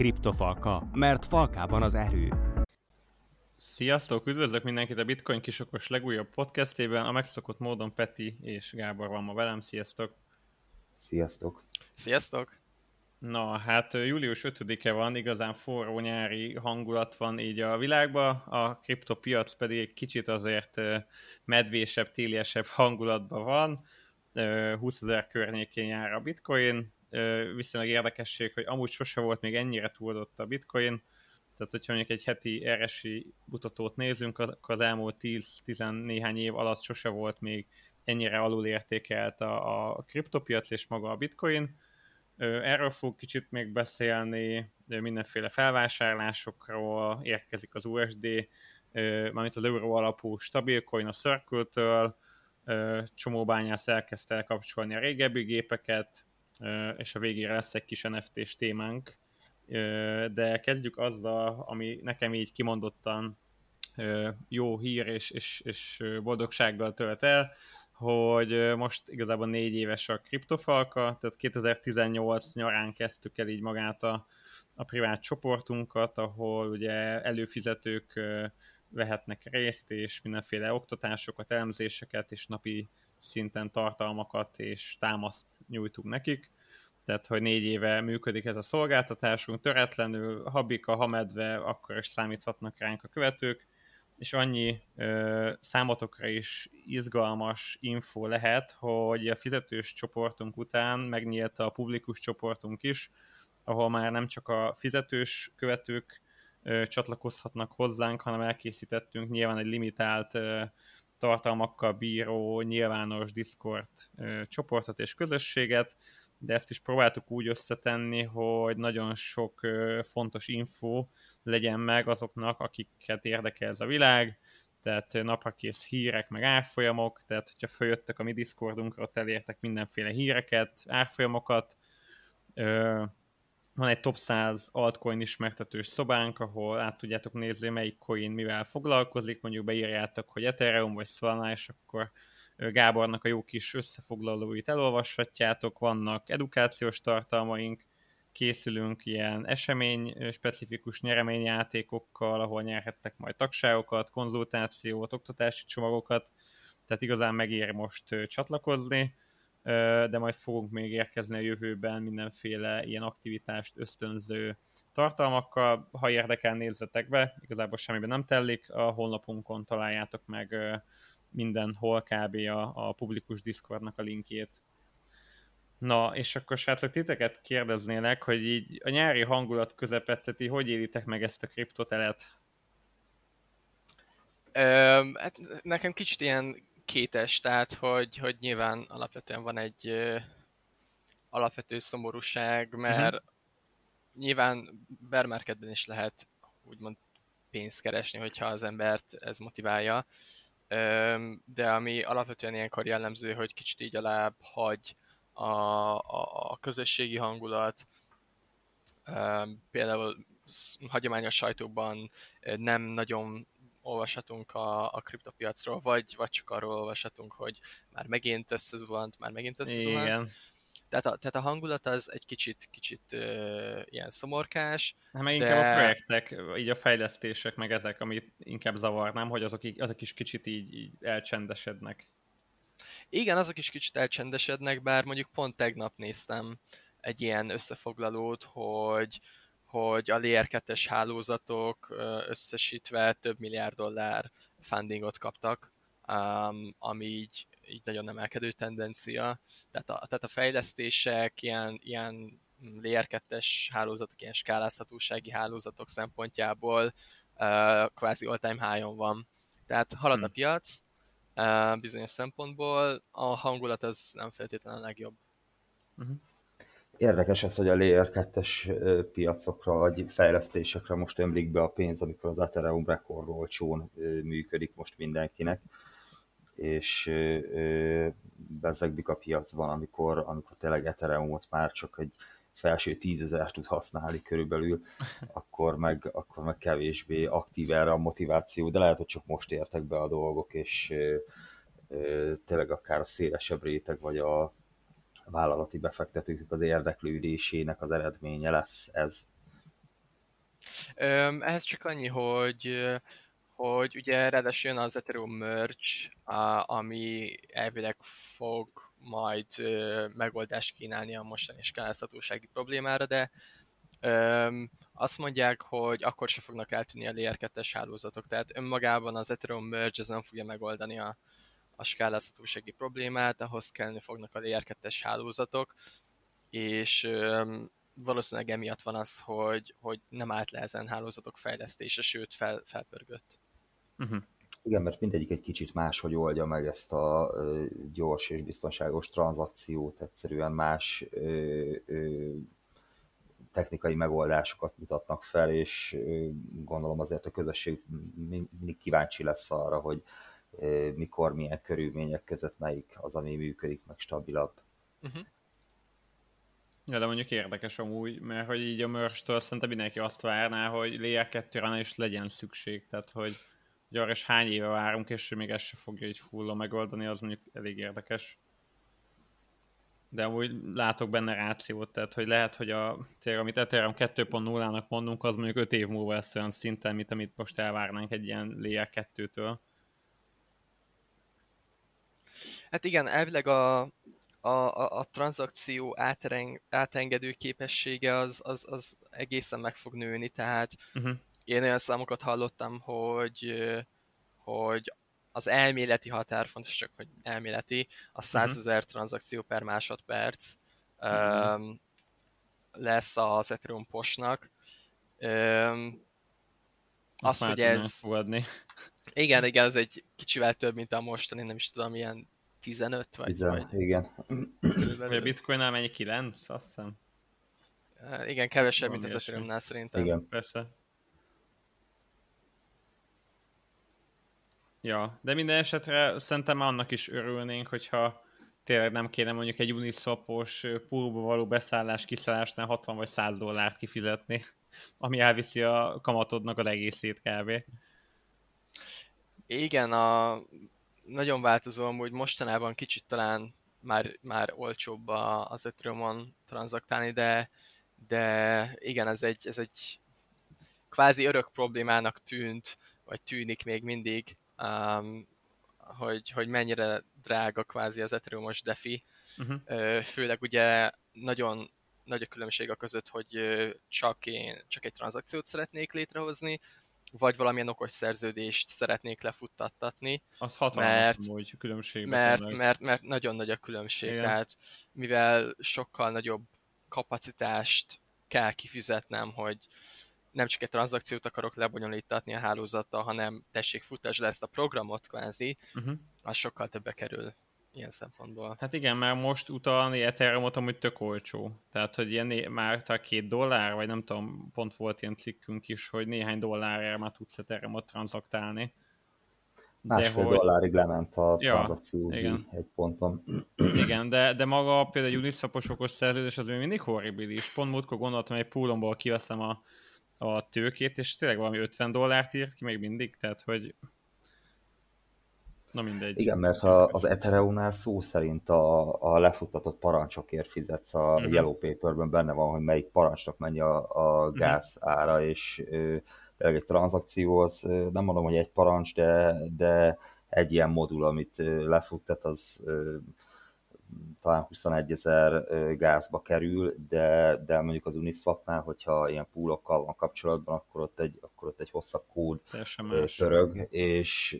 Kriptofalka, mert falkában az erő. Sziasztok! Üdvözlök mindenkit a Bitcoin kisokos legújabb podcastében. A megszokott módon Peti és Gábor van ma velem. Sziasztok! Sziasztok! Sziasztok! Na, hát július 5-e van, igazán forró nyári hangulat van így a világban, a kriptopiac pedig egy kicsit azért medvésebb, téliesebb hangulatban van. 20 ezer környékén jár a bitcoin, viszonylag érdekesség, hogy amúgy sose volt még ennyire túldott a bitcoin, tehát hogyha mondjuk egy heti RSI mutatót nézünk, akkor az elmúlt 10-10 néhány év alatt sose volt még ennyire alulértékelt a, a kriptopiac és maga a bitcoin. Erről fog kicsit még beszélni, mindenféle felvásárlásokról érkezik az USD, mármint az euró alapú stabilcoin a Circle-től, csomó bányász elkezdte elkapcsolni a régebbi gépeket, és a végére lesz egy kis NFT-s témánk, de kezdjük azzal, ami nekem így kimondottan jó hír és, és, és boldogsággal tölt el, hogy most igazából négy éves a kriptofalka, tehát 2018 nyarán kezdtük el így magát a, a privát csoportunkat, ahol ugye előfizetők vehetnek részt, és mindenféle oktatásokat, elemzéseket, és napi szinten tartalmakat és támaszt nyújtunk nekik. Tehát, hogy négy éve működik ez a szolgáltatásunk, töretlenül, habika, hamedve, akkor is számíthatnak ránk a követők, és annyi ö, számotokra is izgalmas info lehet, hogy a fizetős csoportunk után megnyílt a publikus csoportunk is, ahol már nem csak a fizetős követők ö, csatlakozhatnak hozzánk, hanem elkészítettünk nyilván egy limitált ö, tartalmakkal bíró nyilvános Discord csoportot és közösséget, de ezt is próbáltuk úgy összetenni, hogy nagyon sok fontos info legyen meg azoknak, akiket érdekel ez a világ, tehát naprakész hírek, meg árfolyamok, tehát hogyha följöttek a mi Discordunkra, ott elértek mindenféle híreket, árfolyamokat, van egy top 100 altcoin ismertetős szobánk, ahol át tudjátok nézni, melyik coin mivel foglalkozik, mondjuk beírjátok, hogy Ethereum vagy Solana, és akkor Gábornak a jó kis összefoglalóit elolvashatjátok, vannak edukációs tartalmaink, készülünk ilyen esemény specifikus nyereményjátékokkal, ahol nyerhettek majd tagságokat, konzultációt, oktatási csomagokat, tehát igazán megér most csatlakozni de majd fogunk még érkezni a jövőben mindenféle ilyen aktivitást ösztönző tartalmakkal. Ha érdekel, nézzetek be, igazából semmiben nem tellik, a honlapunkon találjátok meg mindenhol kb. a, a publikus Discordnak a linkjét. Na, és akkor srácok, titeket kérdeznélek, hogy így a nyári hangulat közepette ti hogy élitek meg ezt a kriptotelet? Ö, hát nekem kicsit ilyen kétes, tehát hogy, hogy nyilván alapvetően van egy ö, alapvető szomorúság, mert uh-huh. nyilván bear is lehet úgymond pénzt keresni, hogyha az embert ez motiválja, ö, de ami alapvetően ilyenkor jellemző, hogy kicsit így alább hagy a, a, a közösségi hangulat, ö, például hagyományos sajtóban nem nagyon olvashatunk a, a kriptopiacról, vagy, vagy csak arról olvashatunk, hogy már megint összezuhant, már megint összezuhant. Igen. Tehát a, tehát a hangulat az egy kicsit, kicsit uh, ilyen szomorkás. Hát meg inkább de... a projektek, így a fejlesztések, meg ezek, amit inkább zavarnám, hogy azok, azok is kicsit így, így elcsendesednek. Igen, azok is kicsit elcsendesednek, bár mondjuk pont tegnap néztem egy ilyen összefoglalót, hogy, hogy a Layer 2 hálózatok összesítve több milliárd dollár fundingot kaptak, ami így, így nagyon emelkedő tendencia. Tehát a, tehát a fejlesztések, ilyen, ilyen Layer 2 hálózatok, ilyen skálázhatósági hálózatok szempontjából kvázi all-time high-on van. Tehát halad a hmm. piac, bizonyos szempontból, a hangulat az nem feltétlenül a legjobb. Uh-huh. Érdekes ez, hogy a Layer 2 piacokra vagy fejlesztésekre most ömlik be a pénz, amikor az Ethereum rekord olcsón működik most mindenkinek, és bezegdik a piacban, amikor, amikor tényleg Ethereumot már csak egy felső tízezer tud használni körülbelül, akkor meg, akkor meg kevésbé aktív erre a motiváció, de lehet, hogy csak most értek be a dolgok, és tényleg akár a szélesebb réteg, vagy a, vállalati befektetők az érdeklődésének az eredménye lesz ez. Ehhez csak annyi, hogy hogy ugye ráadásul jön az Ethereum merch, ami elvileg fog majd megoldást kínálni a mostani skálázhatósági problémára, de Öm, azt mondják, hogy akkor se fognak eltűnni a Layer 2 hálózatok, tehát önmagában az Ethereum merge nem fogja megoldani a, a skálázhatósági problémát, ahhoz kellene fognak a Layer 2 hálózatok, és valószínűleg emiatt van az, hogy, hogy nem állt le ezen hálózatok fejlesztése, sőt fel, felpörgött. Uh-huh. Igen, mert mindegyik egy kicsit máshogy oldja meg ezt a ö, gyors és biztonságos tranzakciót, egyszerűen más ö, ö, technikai megoldásokat mutatnak fel, és ö, gondolom azért a közösség mindig kíváncsi lesz arra, hogy mikor, milyen körülmények között melyik az, ami működik, meg stabilabb. Uh-huh. Ja, de mondjuk érdekes amúgy, mert hogy így a merch szerintem mindenki azt várná, hogy Layer 2 is legyen szükség, tehát hogy hogy arra is hány éve várunk, és még ezt se fogja így full megoldani, az mondjuk elég érdekes. De amúgy látok benne rációt, tehát hogy lehet, hogy a, tényleg, amit Ethereum 2.0-nak mondunk, az mondjuk 5 év múlva lesz olyan szinten, mint amit most elvárnánk egy ilyen Layer 2-től. Hát igen, elvileg a, a, a, a tranzakció átereng, átengedő képessége az, az, az egészen meg fog nőni, tehát uh-huh én olyan számokat hallottam, hogy, hogy az elméleti határ, fontos csak, hogy elméleti, a 100 mhm. ezer uh-huh. tranzakció per másodperc uh-huh. um, lesz az Ethereum posnak. Um, az, hogy ez... Fogadni. Igen, igen, ez egy kicsivel több, mint a mostani, nem is tudom, ilyen 15 vagy. 10, vagy. igen. Vagy a bitcoinnál mennyi 9, azt hiszem. Igen, kevesebb, mint az Ethereumnál szerintem. Igen. Persze. Ja, de minden esetre szerintem annak is örülnénk, hogyha tényleg nem kéne mondjuk egy Uniswapos poolba való beszállás, kiszállásnál 60 vagy 100 dollárt kifizetni, ami elviszi a kamatodnak az egészét kb. Igen, a... nagyon változó, hogy mostanában kicsit talán már, már olcsóbb az Ethereum-on tranzaktálni, de, de igen, ez egy, ez egy kvázi örök problémának tűnt, vagy tűnik még mindig, um, hogy, hogy mennyire drága kvázi az Ethereum-os DeFi. Uh-huh. Főleg ugye nagyon nagy a különbség a között, hogy csak én csak egy tranzakciót szeretnék létrehozni, vagy valamilyen okos szerződést szeretnék lefuttattatni. Az hatalmas mert, hogy különbség. Mert, mert, mert, mert nagyon nagy a különbség, Igen. tehát mivel sokkal nagyobb kapacitást kell kifizetnem, hogy nem csak egy tranzakciót akarok lebonyolítatni a hálózattal, hanem tessék futásd le ezt a programot kvázi, uh-huh. az sokkal többe kerül ilyen szempontból. Hát igen, mert most utalni Ethereum-ot amúgy tök olcsó. Tehát, hogy ilyen már talán két dollár, vagy nem tudom, pont volt ilyen cikkünk is, hogy néhány dollárért már tudsz Ethereum-ot tranzaktálni. Másfél hogy... dollárig lement a ja, tranzakció egy ponton. Igen, de, de maga például egy Uniswapos okos szerződés az még mindig horribilis. Pont múltkor gondoltam, hogy egy poolomból kiveszem a a tőkét, és tényleg valami 50 dollárt írt ki még mindig, tehát hogy Na mindegy. Igen, mert a, az Ethereum-nál szó szerint a, a lefuttatott parancsokért fizetsz a uh-huh. Yellow Paperben, benne van, hogy melyik parancsnak mennyi a, a mhm. gáz uh-huh. ára, és tényleg egy tranzakció az, nem mondom, hogy egy parancs, de, de egy ilyen modul, amit lefuttat, az talán 21 ezer gázba kerül, de, de mondjuk az Uniswapnál, hogyha ilyen poolokkal van kapcsolatban, akkor ott egy, akkor ott egy hosszabb kód törög, és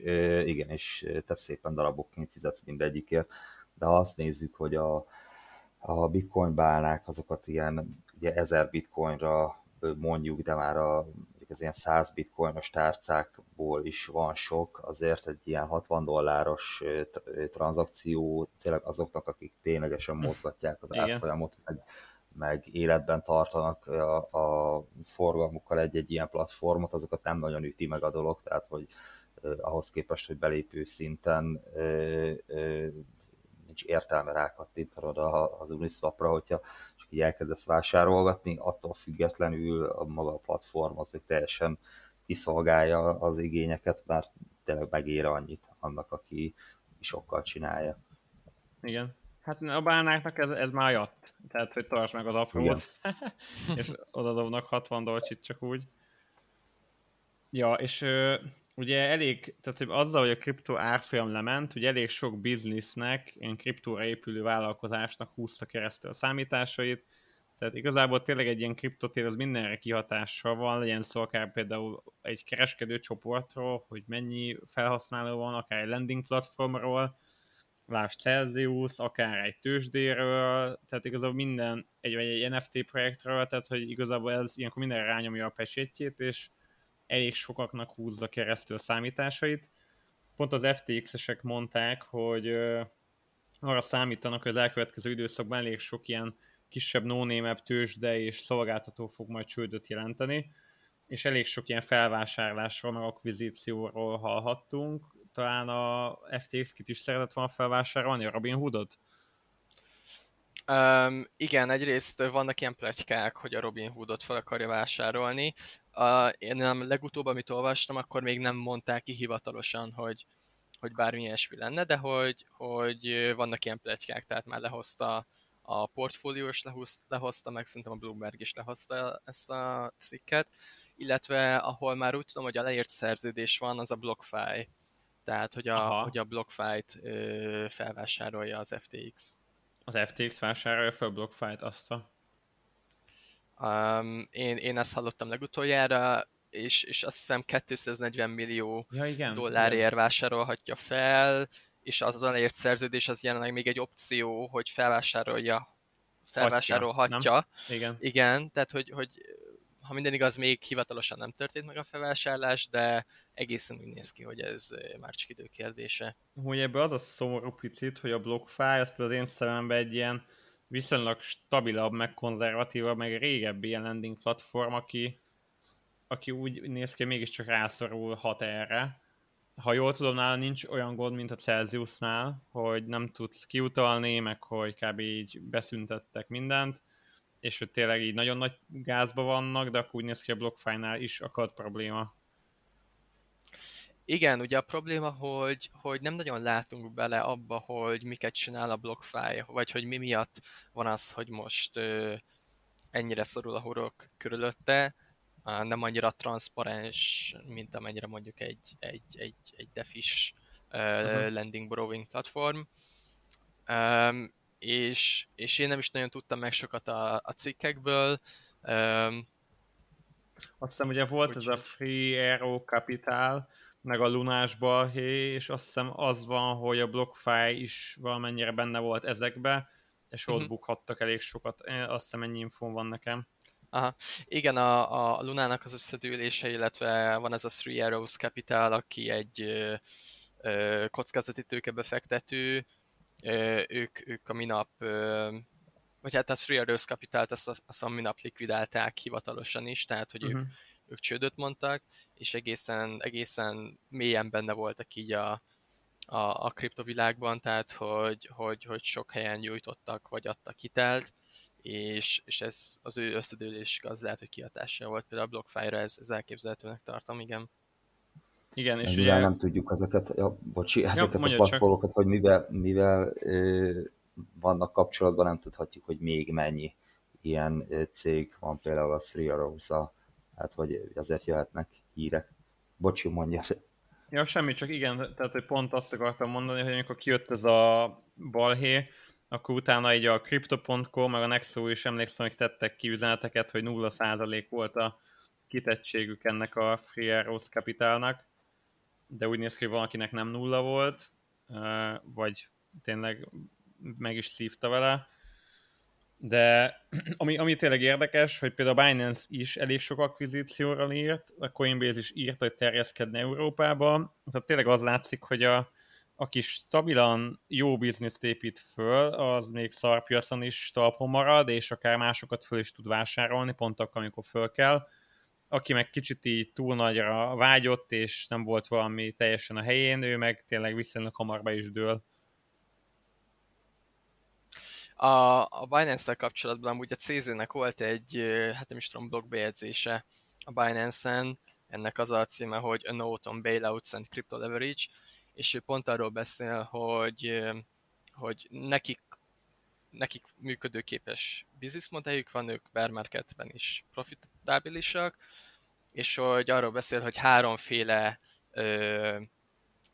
igen, és te szépen darabokként fizetsz mindegyikért. De ha azt nézzük, hogy a, a bitcoin bálnák azokat ilyen ugye 1000 bitcoinra mondjuk, de már a az ilyen 100 bitcoinos tárcákból is van sok, azért egy ilyen 60 dolláros tranzakció tényleg azoknak, akik ténylegesen mozgatják az árfolyamot, meg, meg életben tartanak a, a forgalmukkal egy-egy ilyen platformot, azokat nem nagyon üti meg a dolog, tehát hogy eh, ahhoz képest, hogy belépő szinten eh, eh, nincs értelme rákattintanod az Uniswapra, hogyha így elkezdesz vásárolgatni, attól függetlenül a maga a platform az még teljesen kiszolgálja az igényeket, mert tényleg megér annyit annak, aki sokkal csinálja. Igen. Hát a bánáknak ez, ez már jött. Tehát, hogy tartsd meg az aprót, és oda dobnak 60 dolcsit csak úgy. Ja, és ugye elég, tehát hogy azzal, hogy a kriptó árfolyam lement, ugye elég sok biznisznek, ilyen kriptóra épülő vállalkozásnak húzta keresztül a számításait, tehát igazából tényleg egy ilyen kriptotér az mindenre kihatással van, legyen szó akár például egy kereskedő csoportról, hogy mennyi felhasználó van, akár egy landing platformról, lásd Celsius, akár egy tőzsdéről, tehát igazából minden, egy, vagy egy NFT projektről, tehát hogy igazából ez ilyenkor minden rányomja a pesétjét, és elég sokaknak húzza keresztül a számításait. Pont az FTX-esek mondták, hogy arra számítanak, hogy az elkövetkező időszakban elég sok ilyen kisebb no tőzsde és szolgáltató fog majd csődöt jelenteni, és elég sok ilyen felvásárlásról, meg akvizícióról hallhattunk. Talán a FTX kit is szeretett volna felvásárolni, a Robin Hoodot? Um, igen, egyrészt vannak ilyen pletykák, hogy a Robin Hoodot fel akarja vásárolni. Uh, én nem legutóbb, amit olvastam, akkor még nem mondták ki hivatalosan, hogy, hogy bármi ilyesmi lenne, de hogy, hogy vannak ilyen pletykák, tehát már lehozta a portfólió is lehozta, meg szerintem a Bloomberg is lehozta ezt a cikket, illetve ahol már úgy tudom, hogy a leírt szerződés van, az a BlockFi. Tehát, hogy a, hogy a BlockFi-t ö, felvásárolja az FTX. Az FTX vásárolja fel a BlockFi-t, azt a... Um, én, én ezt hallottam legutoljára, és, és azt hiszem 240 millió ja, igen, dollárért igen. vásárolhatja fel, és az elért szerződés az jelenleg még egy opció, hogy felvásárolja, felvásárolhatja. Hatja, igen. Igen, tehát hogy, hogy ha minden igaz, még hivatalosan nem történt meg a felvásárlás, de egészen úgy néz ki, hogy ez már csak idő kérdése. Hogy ebbe az a szomorú picit, hogy a BlockFi, az például az én szememben egy ilyen viszonylag stabilabb, meg konzervatívabb, meg régebbi ilyen landing platform, aki, aki úgy néz ki, mégiscsak rászorulhat erre, ha jól tudom, nála nincs olyan gond, mint a Celsiusnál, hogy nem tudsz kiutalni, meg hogy kb. így beszüntettek mindent, és hogy tényleg így nagyon nagy gázba vannak, de akkor úgy néz ki a BlockFi-nál is akad probléma. Igen, ugye a probléma, hogy, hogy nem nagyon látunk bele abba, hogy miket csinál a BlockFi, vagy hogy mi miatt van az, hogy most ö, ennyire szorul a hurok körülötte, nem annyira transzparens, mint amennyire mondjuk egy, egy, egy, egy defis uh, uh-huh. landing borrowing platform. Um, és, és én nem is nagyon tudtam meg sokat a, a cikkekből. Um, azt hiszem, ugye volt úgy, ez a Free Aero Capital, meg a Lunás balhé, és azt hiszem az van, hogy a BlockFi is valamennyire benne volt ezekbe, és ott uh-huh. bukhattak elég sokat. Azt hiszem ennyi infón van nekem. Aha. Igen, a, a Lunának az összedőlése, illetve van ez a Three Arrows Capital, aki egy ö, ö, kockázati tőkebefektető, ö, ők, ők a minap, ö, vagy hát a Three Arrows Capital-t azt, azt a minap likvidálták hivatalosan is, tehát hogy uh-huh. ők, mhm. Ők csődöt mondtak, és egészen, egészen mélyen benne voltak így a, a, a kriptovilágban, tehát hogy, hogy, hogy sok helyen nyújtottak, vagy adtak hitelt, és, és ez az ő összedőlés az lehet, hogy kihatása volt. Például a BlockFi-ra ez, ez elképzelhetőnek tartom, igen. Igen, és ugye... nem tudjuk ezeket, ja, bocsi, ezeket ja, a platformokat, hogy mivel, mivel ö, vannak kapcsolatban, nem tudhatjuk, hogy még mennyi ilyen cég van, például a Three arrows hát hogy azért jöhetnek hírek. Bocsi, mondja. Ja, semmi, csak igen, tehát hogy pont azt akartam mondani, hogy amikor kijött ez a balhé, akkor utána így a Crypto.com, meg a Nexo is emlékszem, hogy tettek ki üzeneteket, hogy 0% volt a kitettségük ennek a Free Arrows Capitalnak, de úgy néz ki, hogy valakinek nem nulla volt, vagy tényleg meg is szívta vele. De ami, ami tényleg érdekes, hogy például a Binance is elég sok akvizícióra írt, a Coinbase is írt, hogy terjeszkedne Európába. Tehát tényleg az látszik, hogy a, aki stabilan jó bizniszt épít föl, az még szarpiacon is talpon marad, és akár másokat föl is tud vásárolni, pont akkor, amikor föl kell. Aki meg kicsit így túl nagyra vágyott, és nem volt valami teljesen a helyén, ő meg tényleg viszonylag hamar be is dől. A, a Binance-tel kapcsolatban amúgy a CZ-nek volt egy, hát nem is tudom, blogbejegyzése a Binance-en, ennek az a címe, hogy A Note on Bailouts and Crypto Leverage, és ő pont arról beszél, hogy, hogy nekik, nekik működőképes bizniszmodelljük van, ők bear marketben is profitábilisak, és hogy arról beszél, hogy háromféle ö,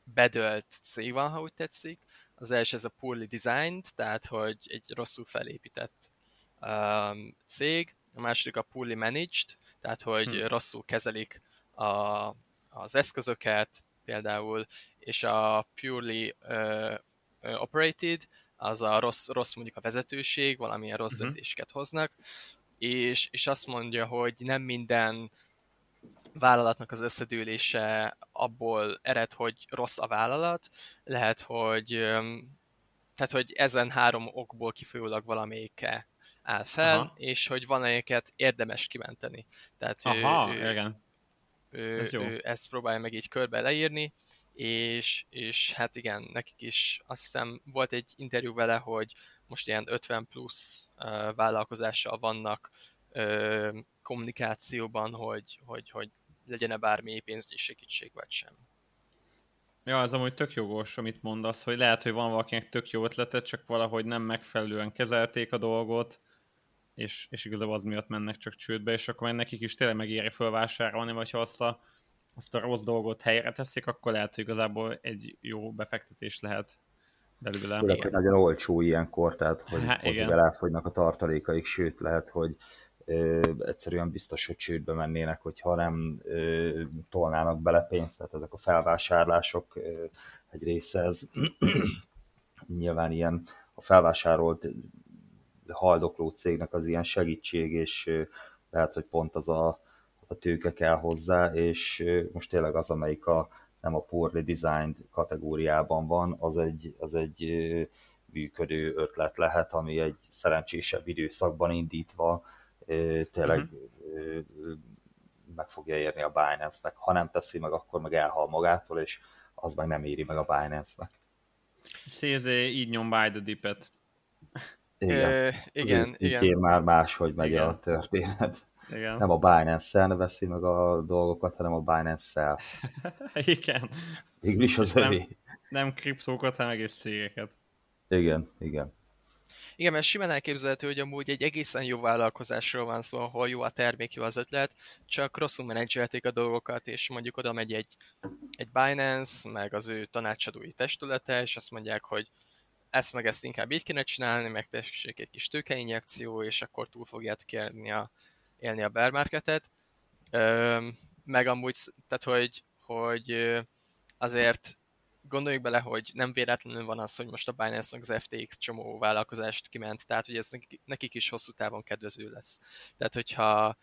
bedölt cég van, ha úgy tetszik. Az első ez a poorly designed, tehát hogy egy rosszul felépített um, cég. A második a poorly managed, tehát hogy hmm. rosszul kezelik a, az eszközöket például, és a purely uh, operated, az a rossz, rossz mondjuk a vezetőség, valamilyen rossz uh-huh. döntéseket hoznak, és, és azt mondja, hogy nem minden vállalatnak az összedőlése abból ered, hogy rossz a vállalat, lehet, hogy tehát, hogy ezen három okból kifolyólag valamelyike áll fel, Aha. és hogy van egyeket érdemes kimenteni. Tehát Aha, ő, igen. Ő, Ez jó. ő ezt próbálja meg így körbe leírni, és, és hát igen, nekik is azt hiszem volt egy interjú vele, hogy most ilyen 50 plusz uh, vállalkozással vannak uh, kommunikációban, hogy, hogy, hogy legyen-e bármi pénzügyi segítség, vagy sem. Ja, az amúgy tök jogos, amit mondasz, hogy lehet, hogy van valakinek tök jó ötlete, csak valahogy nem megfelelően kezelték a dolgot, és, és igazából az miatt mennek csak csődbe, és akkor nekik is tényleg megéri fölvásárolni, vagy ha azt a, azt a rossz dolgot helyre teszik, akkor lehet, hogy igazából egy jó befektetés lehet belőle. Főleg, hogy nagyon olcsó ilyenkor, tehát hogy, Há, hogy elfogynak a tartalékaik, sőt lehet, hogy ö, egyszerűen biztos, hogy csődbe mennének, hogyha nem ö, tolnának bele pénzt, tehát ezek a felvásárlások ö, egy része ez nyilván ilyen a felvásárolt haldokló cégnek az ilyen segítség, és ö, lehet, hogy pont az a, az a tőke kell hozzá, és ö, most tényleg az, amelyik a nem a poorly designed kategóriában van, az egy, az egy működő ötlet lehet, ami egy szerencsésebb időszakban indítva tényleg uh-huh. meg fogja érni a Binance-nek. Ha nem teszi meg, akkor meg elhal magától, és az meg nem éri meg a Binance-nek. CZ így nyom by the dipet. Igen, Ö, igen, igen. már máshogy megy igen. a történet. Igen. Nem a Binance-en veszi meg a dolgokat, hanem a Binance-szel. igen. Végül az nem, nem kriptókat, hanem egész cégeket. Igen, igen. Igen, mert simán elképzelhető, hogy amúgy egy egészen jó vállalkozásról van szó, ahol jó a termék, jó az ötlet, csak rosszul menedzselték a dolgokat, és mondjuk oda megy egy, egy Binance, meg az ő tanácsadói testülete, és azt mondják, hogy ezt meg ezt inkább így kéne csinálni, meg tessék egy kis tőkeinjekció, és akkor túl fogjátok élni a, élni a bear marketet. Ö, meg amúgy, tehát hogy, hogy azért gondoljuk bele, hogy nem véletlenül van az, hogy most a binance az FTX csomó vállalkozást kiment, tehát hogy ez nekik is hosszú távon kedvező lesz. Tehát, hogyha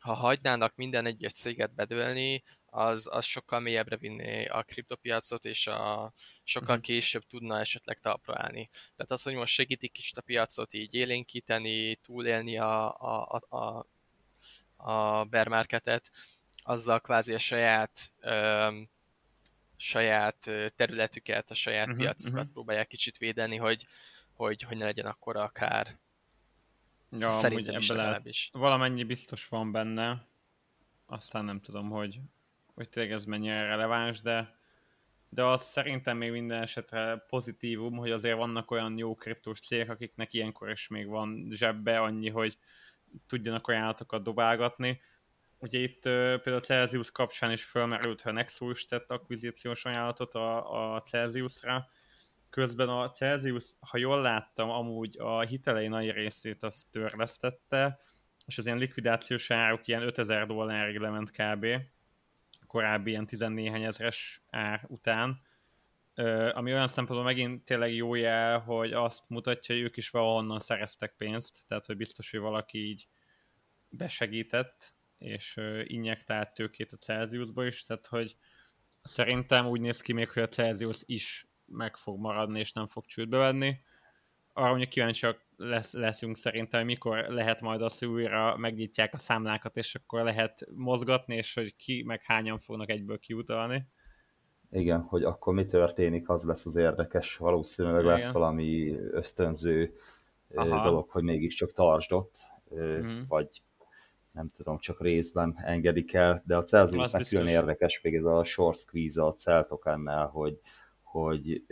ha hagynának minden egyes céget bedőlni, az, az sokkal mélyebbre vinné a kriptopiacot, és a, sokkal uh-huh. később tudna esetleg talpra állni. Tehát az, hogy most segítik is a piacot így élénkíteni, túlélni a, a, a, a, a bear marketet, azzal kvázi a saját um, saját területüket, a saját uh-huh, piacukat uh-huh. próbálják kicsit védeni, hogy, hogy, hogy ne legyen akkora a kár. Ja, Szerintem is legalábbis. Valamennyi biztos van benne, aztán nem tudom, hogy, hogy tényleg ez mennyire releváns, de de az szerintem még minden esetre pozitívum, hogy azért vannak olyan jó kriptós cégek, akiknek ilyenkor is még van zsebbe annyi, hogy tudjanak ajánlatokat dobálgatni, Ugye itt például a Celsius kapcsán is felmerült, hogy a Nexus tett akvizíciós ajánlatot a, a Celsiusra. Közben a Celsius, ha jól láttam, amúgy a hitelei nagy részét azt törlesztette, és az ilyen likvidációs áruk ilyen 5000 dollárig lement kb. korábbi ilyen 14 ezeres ár után. ami olyan szempontból megint tényleg jó jel, hogy azt mutatja, hogy ők is valahonnan szereztek pénzt, tehát hogy biztos, hogy valaki így besegített, és injektált tőkét a Celsiusba is, tehát hogy szerintem úgy néz ki még, hogy a Celsius is meg fog maradni, és nem fog csődbe venni. Arra mondjuk kíváncsiak lesz, leszünk szerintem, mikor lehet majd azt, hogy újra megnyitják a számlákat, és akkor lehet mozgatni, és hogy ki, meg hányan fognak egyből kiutalni. Igen, hogy akkor mi történik, az lesz az érdekes, valószínűleg Igen. lesz valami ösztönző Aha. dolog, hogy mégiscsak tartsd ott, mm. vagy nem tudom, csak részben engedik el, de a Celsiusnak külön érdekes még ez a short squeeze a Celtokennel, hogy, hogy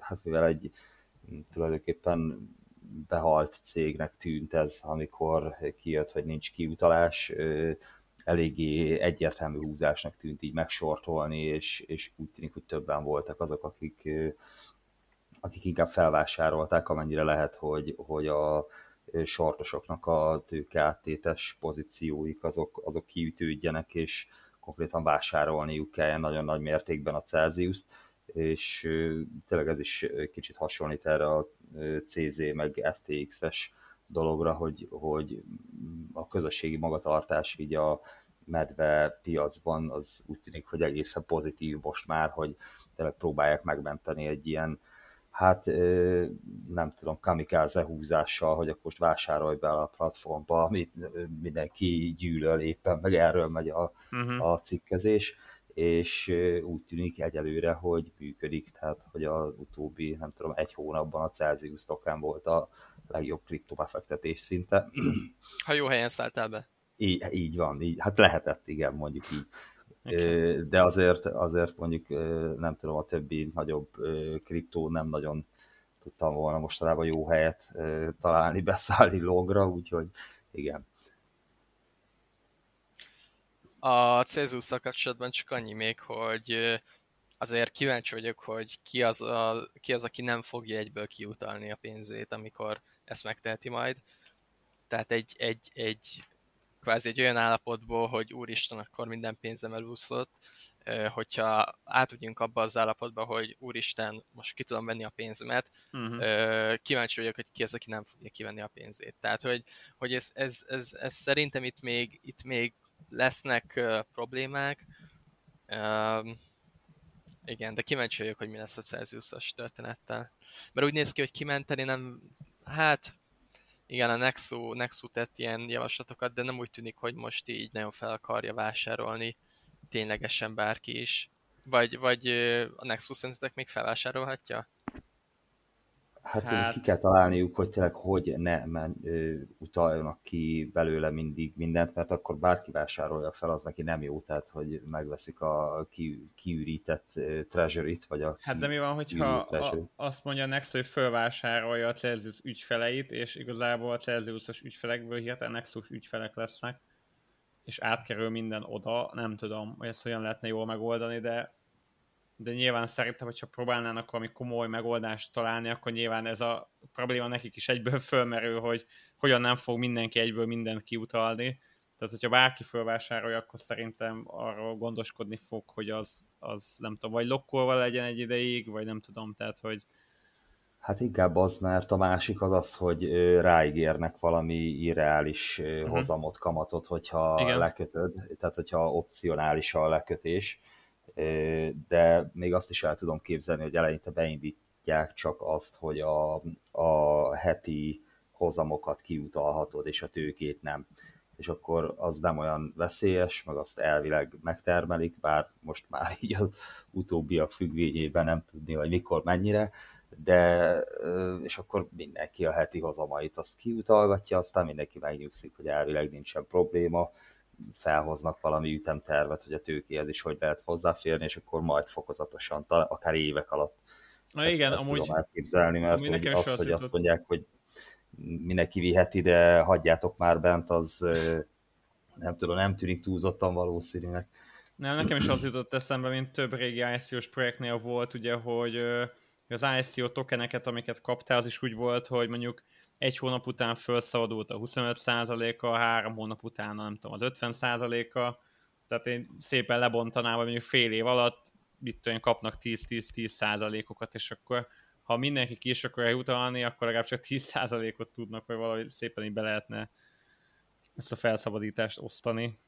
hát mivel egy tulajdonképpen behalt cégnek tűnt ez, amikor kijött, hogy nincs kiutalás, eléggé egyértelmű húzásnak tűnt így megsortolni, és, és úgy tűnik, hogy többen voltak azok, akik, akik inkább felvásárolták, amennyire lehet, hogy, hogy a sortosoknak a tőkeáttétes pozícióik azok, azok kiütődjenek, és konkrétan vásárolniuk kelljen nagyon nagy mértékben a Celsius-t, és tényleg ez is kicsit hasonlít erre a CZ meg FTX-es dologra, hogy, hogy a közösségi magatartás így a medve piacban az úgy tűnik, hogy egészen pozitív most már, hogy tényleg próbálják megmenteni egy ilyen hát nem tudom, kamikáze húzással, hogy akkor most vásárolj be a platformba, amit mindenki gyűlöl éppen, meg erről megy a, uh-huh. a cikkezés, és úgy tűnik egyelőre, hogy működik, tehát hogy az utóbbi, nem tudom, egy hónapban a Celsius tokán volt a legjobb kriptobefektetés szinte. Ha jó helyen szálltál be. Így, így van, így, hát lehetett, igen, mondjuk így. Okay. De azért, azért mondjuk nem tudom, a többi nagyobb kriptó nem nagyon tudtam volna mostanában jó helyet találni, beszállni logra, úgyhogy igen. A celsius kapcsolatban csak annyi még, hogy azért kíváncsi vagyok, hogy ki az, a, ki az, aki nem fogja egyből kiutalni a pénzét, amikor ezt megteheti majd. Tehát egy, egy, egy kvázi egy olyan állapotból, hogy úristen, akkor minden pénzem elúszott, hogyha átudjunk abba az állapotba, hogy úristen, most ki tudom venni a pénzemet, uh-huh. kíváncsi vagyok, hogy ki az, aki nem fogja kivenni a pénzét. Tehát, hogy, hogy ez, ez, ez, ez szerintem itt még, itt még lesznek problémák, igen, de kíváncsi vagyok, hogy mi lesz a Celsius-os történettel. Mert úgy néz ki, hogy kimenteni nem... Hát, igen, a Nexu, Nexu tett ilyen javaslatokat, de nem úgy tűnik, hogy most így nagyon fel akarja vásárolni ténylegesen bárki is. Vagy, vagy a Nexus szerintetek még felvásárolhatja? Hát, hát ki kell találniuk, hogy tényleg hogy ne men, ö, utaljanak ki belőle mindig mindent, mert akkor bárki vásárolja fel, az neki nem jó, tehát hogy megveszik a ki, kiürített treasury-t, vagy a Hát de mi van, hogyha a, azt mondja Next, hogy felvásárolja a Celsius ügyfeleit, és igazából a Celsius-os ügyfelekből hirtelen Nexus ügyfelek lesznek, és átkerül minden oda, nem tudom, hogy ezt hogyan lehetne jól megoldani, de de nyilván szerintem, hogyha próbálnának valami komoly megoldást találni, akkor nyilván ez a probléma nekik is egyből fölmerül, hogy hogyan nem fog mindenki egyből mindent kiutalni. Tehát, hogyha bárki fölvásárolja, akkor szerintem arról gondoskodni fog, hogy az, az nem tudom, vagy lokkolva legyen egy ideig, vagy nem tudom, tehát, hogy Hát inkább az, mert a másik az az, hogy ráígérnek valami irreális uh-huh. hozamot, kamatot, hogyha Igen. lekötöd, tehát hogyha opcionális a lekötés de még azt is el tudom képzelni, hogy eleinte beindítják csak azt, hogy a, a heti hozamokat kiutalhatod, és a tőkét nem. És akkor az nem olyan veszélyes, meg azt elvileg megtermelik, bár most már így az utóbbiak függvényében nem tudni, hogy mikor, mennyire, de és akkor mindenki a heti hozamait azt kiutalgatja, aztán mindenki megnyugszik, hogy elvileg nincsen probléma, felhoznak valami ütemtervet, hogy a tőkéhez is hogy lehet hozzáférni, és akkor majd fokozatosan, akár évek alatt Na ezt, igen, ezt amúgy, tudom elképzelni, mert hogy az, hogy azt mondják, hogy mindenki vihet ide, hagyjátok már bent, az nem tudom, nem tűnik túlzottan valószínűnek. Nem, nekem is az jutott eszembe, mint több régi ICO-s projektnél volt, ugye, hogy az ICO tokeneket, amiket kaptál, az is úgy volt, hogy mondjuk egy hónap után felszabadult a 25%-a, három hónap után nem tudom, az 50%-a, tehát én szépen lebontanám, hogy mondjuk fél év alatt mit tudom, kapnak 10-10-10 százalékokat, és akkor ha mindenki ki is akarja utalni, akkor legalább csak 10 százalékot tudnak, vagy valahogy szépen így be lehetne ezt a felszabadítást osztani.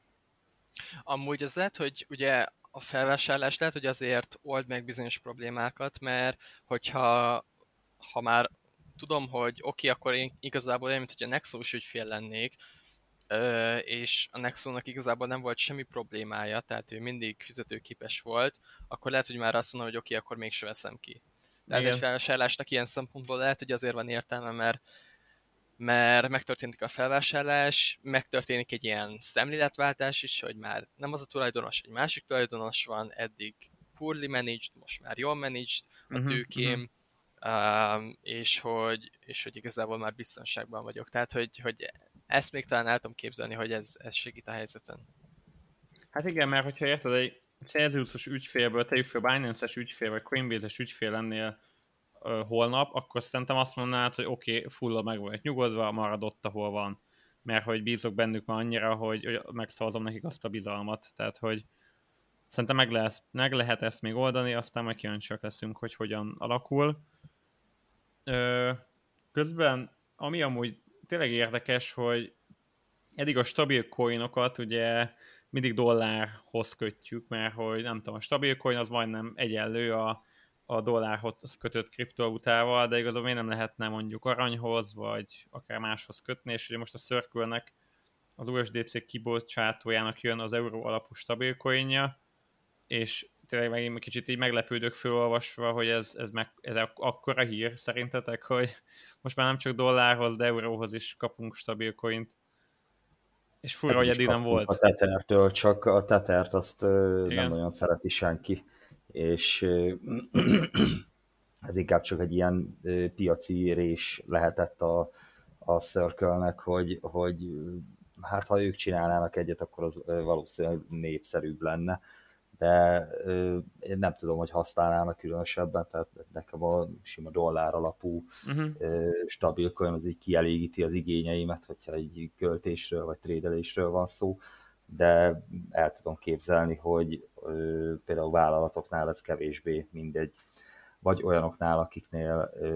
Amúgy az lehet, hogy ugye a felvásárlás lehet, hogy azért old meg bizonyos problémákat, mert hogyha ha már tudom, hogy oké, okay, akkor én igazából olyan, mint hogy a Nexus ügyfél lennék, és a Nexonnak igazából nem volt semmi problémája, tehát ő mindig fizetőképes volt, akkor lehet, hogy már azt mondom, hogy oké, okay, akkor mégse veszem ki. Tehát egy felvásárlásnak ilyen szempontból lehet, hogy azért van értelme, mert mert megtörténik a felvásárlás, megtörténik egy ilyen szemléletváltás is, hogy már nem az a tulajdonos, egy másik tulajdonos van, eddig poorly managed, most már jól managed a mhm, tőkém, uh-huh és, hogy, és hogy igazából már biztonságban vagyok. Tehát, hogy, hogy ezt még talán el tudom képzelni, hogy ez, ez segít a helyzeten. Hát igen, mert hogyha érted, egy Celsiusos ügyfélből, te ügyfél, Binance-es ügyfél, vagy Coinbase-es ügyfél lennél uh, holnap, akkor szerintem azt mondanád, hogy oké, okay, fulla meg vagy nyugodva, marad ott, ahol van. Mert hogy bízok bennük már annyira, hogy, hogy megszavazom nekik azt a bizalmat. Tehát, hogy szerintem meg, lesz, meg lehet ezt még oldani, aztán majd kíváncsiak leszünk, hogy hogyan alakul. Ö, közben, ami amúgy tényleg érdekes, hogy eddig a stabil coinokat ugye mindig dollárhoz kötjük, mert hogy nem tudom, a stabil coin az majdnem egyenlő a, a dollárhoz kötött kriptovalutával, de igazából miért nem lehetne mondjuk aranyhoz, vagy akár máshoz kötni, és ugye most a circle az USDC kibocsátójának jön az euró alapú stabil coinja, és tényleg meg kicsit így meglepődök fölolvasva, hogy ez, ez, meg, ez akkora hír szerintetek, hogy most már nem csak dollárhoz, de euróhoz is kapunk stabil coint. És fura, hát hogy eddig nem volt. A tetertől, csak a tetert azt Igen. nem nagyon szereti senki. És ez inkább csak egy ilyen piaci rés lehetett a, a circle hogy, hogy hát ha ők csinálnának egyet, akkor az valószínűleg népszerűbb lenne de ö, én nem tudom, hogy használnának különösebben, tehát nekem a sima dollár alapú uh-huh. ö, stabil coin az így kielégíti az igényeimet, hogyha egy költésről vagy trédelésről van szó, de el tudom képzelni, hogy ö, például vállalatoknál ez kevésbé mindegy, vagy olyanoknál, akiknél ö,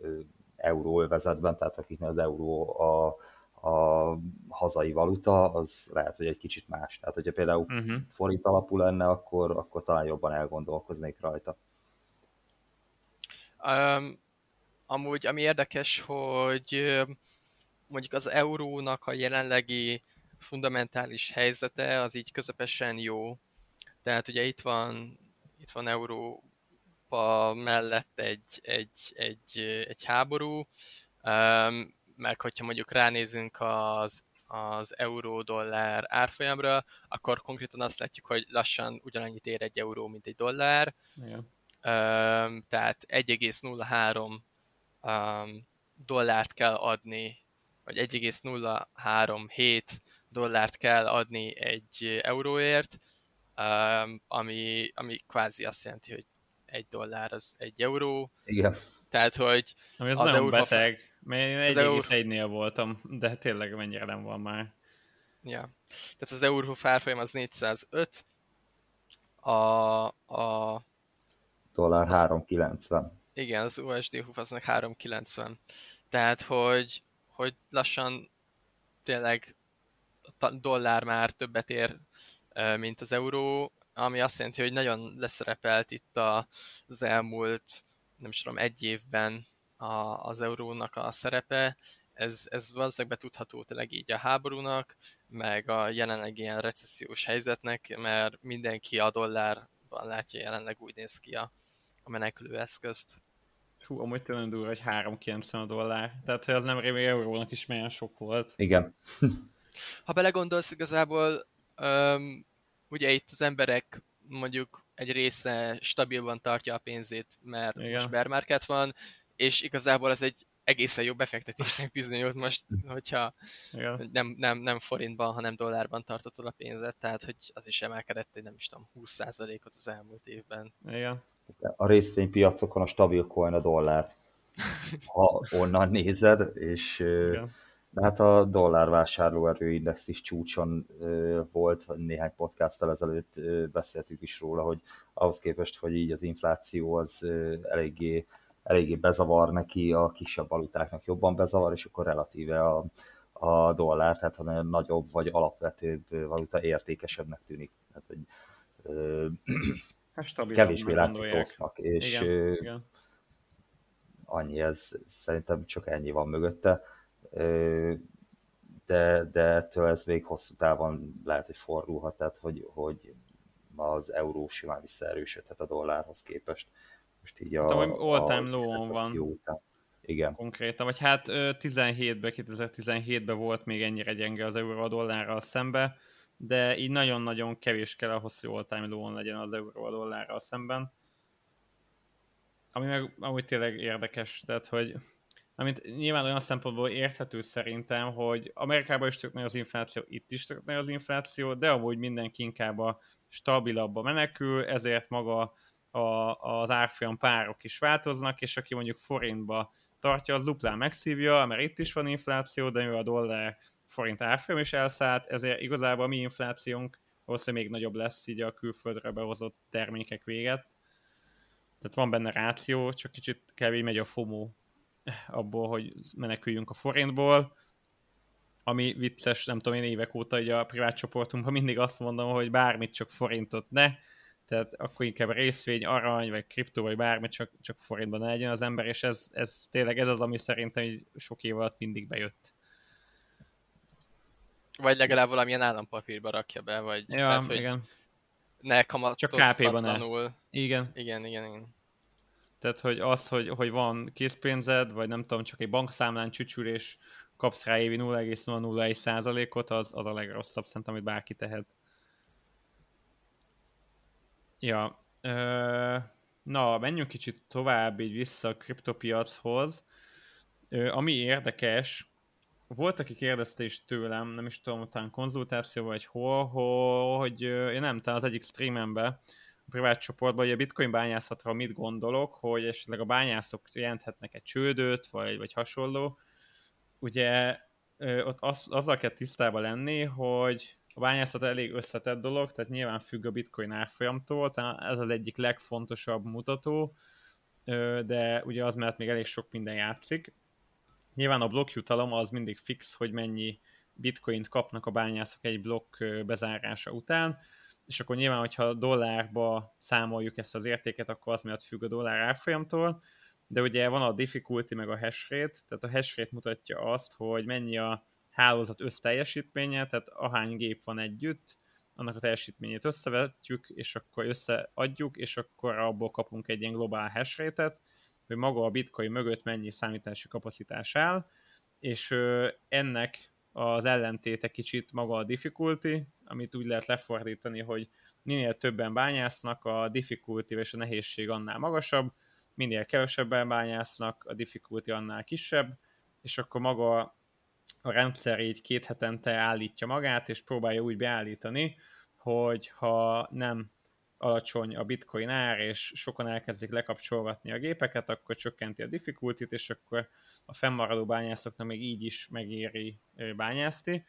ö, euróövezetben, tehát akiknél az euró a a hazai valuta, az lehet, hogy egy kicsit más. Tehát, hogyha például uh-huh. forint alapú lenne, akkor, akkor talán jobban elgondolkoznék rajta. Um, amúgy, ami érdekes, hogy mondjuk az eurónak a jelenlegi fundamentális helyzete az így közepesen jó. Tehát ugye itt van, itt van Európa mellett egy, egy, egy, egy háború, um, meg hogyha mondjuk ránézünk az, az euró-dollár árfolyamra, akkor konkrétan azt látjuk, hogy lassan ugyanannyit ér egy euró, mint egy dollár. Yeah. Um, tehát 1,03 um, dollárt kell adni, vagy 1,037 dollárt kell adni egy euróért, um, ami, ami kvázi azt jelenti, hogy egy dollár az egy euró. Igen. Tehát, hogy Ami az, az nagyon Európa... beteg, mert én 1,1-nél voltam, de tényleg mennyire nem van már. Ja. Tehát az euró árfolyam az 405, a, a dollár 390. Igen, az USD húf az 390. Tehát, hogy, hogy lassan tényleg a dollár már többet ér, mint az euró, ami azt jelenti, hogy nagyon leszerepelt itt az elmúlt, nem is tudom, egy évben a, az eurónak a szerepe. Ez, ez valószínűleg betudható tényleg így a háborúnak, meg a jelenleg ilyen recessziós helyzetnek, mert mindenki a dollárban látja jelenleg úgy néz ki a, a menekülő eszközt. Hú, amúgy tényleg durva, hogy 3,90 a dollár. Tehát, hogy az nem rémé eurónak is milyen sok volt. Igen. ha belegondolsz, igazából um, ugye itt az emberek mondjuk egy része stabilban tartja a pénzét, mert Igen. most bear market van, és igazából ez egy egészen jó befektetésnek bizonyult most, hogyha nem, nem, nem forintban, hanem dollárban tartotod a pénzet, tehát hogy az is emelkedett, hogy nem is tudom, 20%-ot az elmúlt évben. Igen. A részvénypiacokon a stabil coin a dollár, ha onnan nézed, és Igen de hát a dollár vásárlóerőindex is csúcson volt, néhány podcasttal ezelőtt beszéltük is róla, hogy ahhoz képest, hogy így az infláció az eléggé, eléggé bezavar neki, a kisebb valutáknak jobban bezavar, és akkor relatíve a, a dollár, tehát ha nagyobb vagy alapvetőbb valuta értékesebbnek tűnik. Tehát, hogy, ö, hát kevésbé látszik rossznak, és igen, ö, igen. annyi ez, szerintem csak ennyi van mögötte de, de ettől ez még hosszú távon lehet, hogy fordulhat, tehát hogy, hogy az euró simán visszaerősödhet a dollárhoz képest. Most így a, hát, all-time low van. Jó Igen. Konkrétan, vagy hát 17-ben, 2017-ben volt még ennyire gyenge az euró a dollárral szembe, de így nagyon-nagyon kevés kell ahhoz, hogy all-time low legyen az euró a dollárral szemben. Ami meg amúgy tényleg érdekes, tehát hogy amit nyilván olyan szempontból érthető szerintem, hogy Amerikában is tök nagy az infláció, itt is tök nagy az infláció, de amúgy mindenki inkább a stabilabba menekül, ezért maga a, az árfolyam párok is változnak, és aki mondjuk forintba tartja, az duplán megszívja, mert itt is van infláció, de mivel a dollár forint árfolyam is elszállt, ezért igazából a mi inflációnk valószínűleg még nagyobb lesz így a külföldre behozott termékek véget. Tehát van benne ráció, csak kicsit kevés megy a FOMO abból, hogy meneküljünk a forintból, ami vicces, nem tudom, én évek óta hogy a privát csoportunkban mindig azt mondom, hogy bármit csak forintot ne, tehát akkor inkább részvény, arany, vagy kriptó, vagy bármi, csak, csak forintban legyen az ember, és ez, ez tényleg ez az, ami szerintem így sok év alatt mindig bejött. Vagy legalább valamilyen állampapírba rakja be, vagy ja, tehát, hogy igen. ne kamatoztatlanul. Csak Igen. Igen, igen, igen. Tehát, hogy az, hogy, hogy van készpénzed, vagy nem tudom, csak egy bankszámlán csücsül, és kapsz rá évi 0,001 százalékot, az, az a legrosszabb szerintem, amit bárki tehet. Ja, ö, na, menjünk kicsit tovább így vissza a kriptopiachoz. Ö, ami érdekes, volt, aki kérdezte is tőlem, nem is tudom, utána konzultáció vagy hol, hogy én nem, talán az egyik streamemben, privát csoportban, hogy a bitcoin bányászatra mit gondolok, hogy esetleg a bányászok jelenthetnek egy csődöt, vagy, vagy hasonló. Ugye ott az, azzal kell tisztában lenni, hogy a bányászat elég összetett dolog, tehát nyilván függ a bitcoin árfolyamtól, tehát ez az egyik legfontosabb mutató, de ugye az mellett még elég sok minden játszik. Nyilván a blokkjutalom az mindig fix, hogy mennyi bitcoint kapnak a bányászok egy blokk bezárása után, és akkor nyilván, hogyha dollárba számoljuk ezt az értéket, akkor az miatt függ a dollár árfolyamtól, de ugye van a difficulty meg a hash rate, tehát a hash rate mutatja azt, hogy mennyi a hálózat összteljesítménye, tehát ahány gép van együtt, annak a teljesítményét összevetjük, és akkor összeadjuk, és akkor abból kapunk egy ilyen globál hash rate-et, hogy maga a bitcoin mögött mennyi számítási kapacitás áll, és ennek az ellentéte kicsit maga a difficulty, amit úgy lehet lefordítani, hogy minél többen bányásznak, a difficulty és a nehézség annál magasabb, minél kevesebben bányásznak, a difficulty annál kisebb, és akkor maga a rendszer így két hetente állítja magát, és próbálja úgy beállítani, hogy ha nem alacsony a bitcoin ár, és sokan elkezdik lekapcsolgatni a gépeket, akkor csökkenti a difficulty és akkor a fennmaradó bányászoknak még így is megéri bányászni.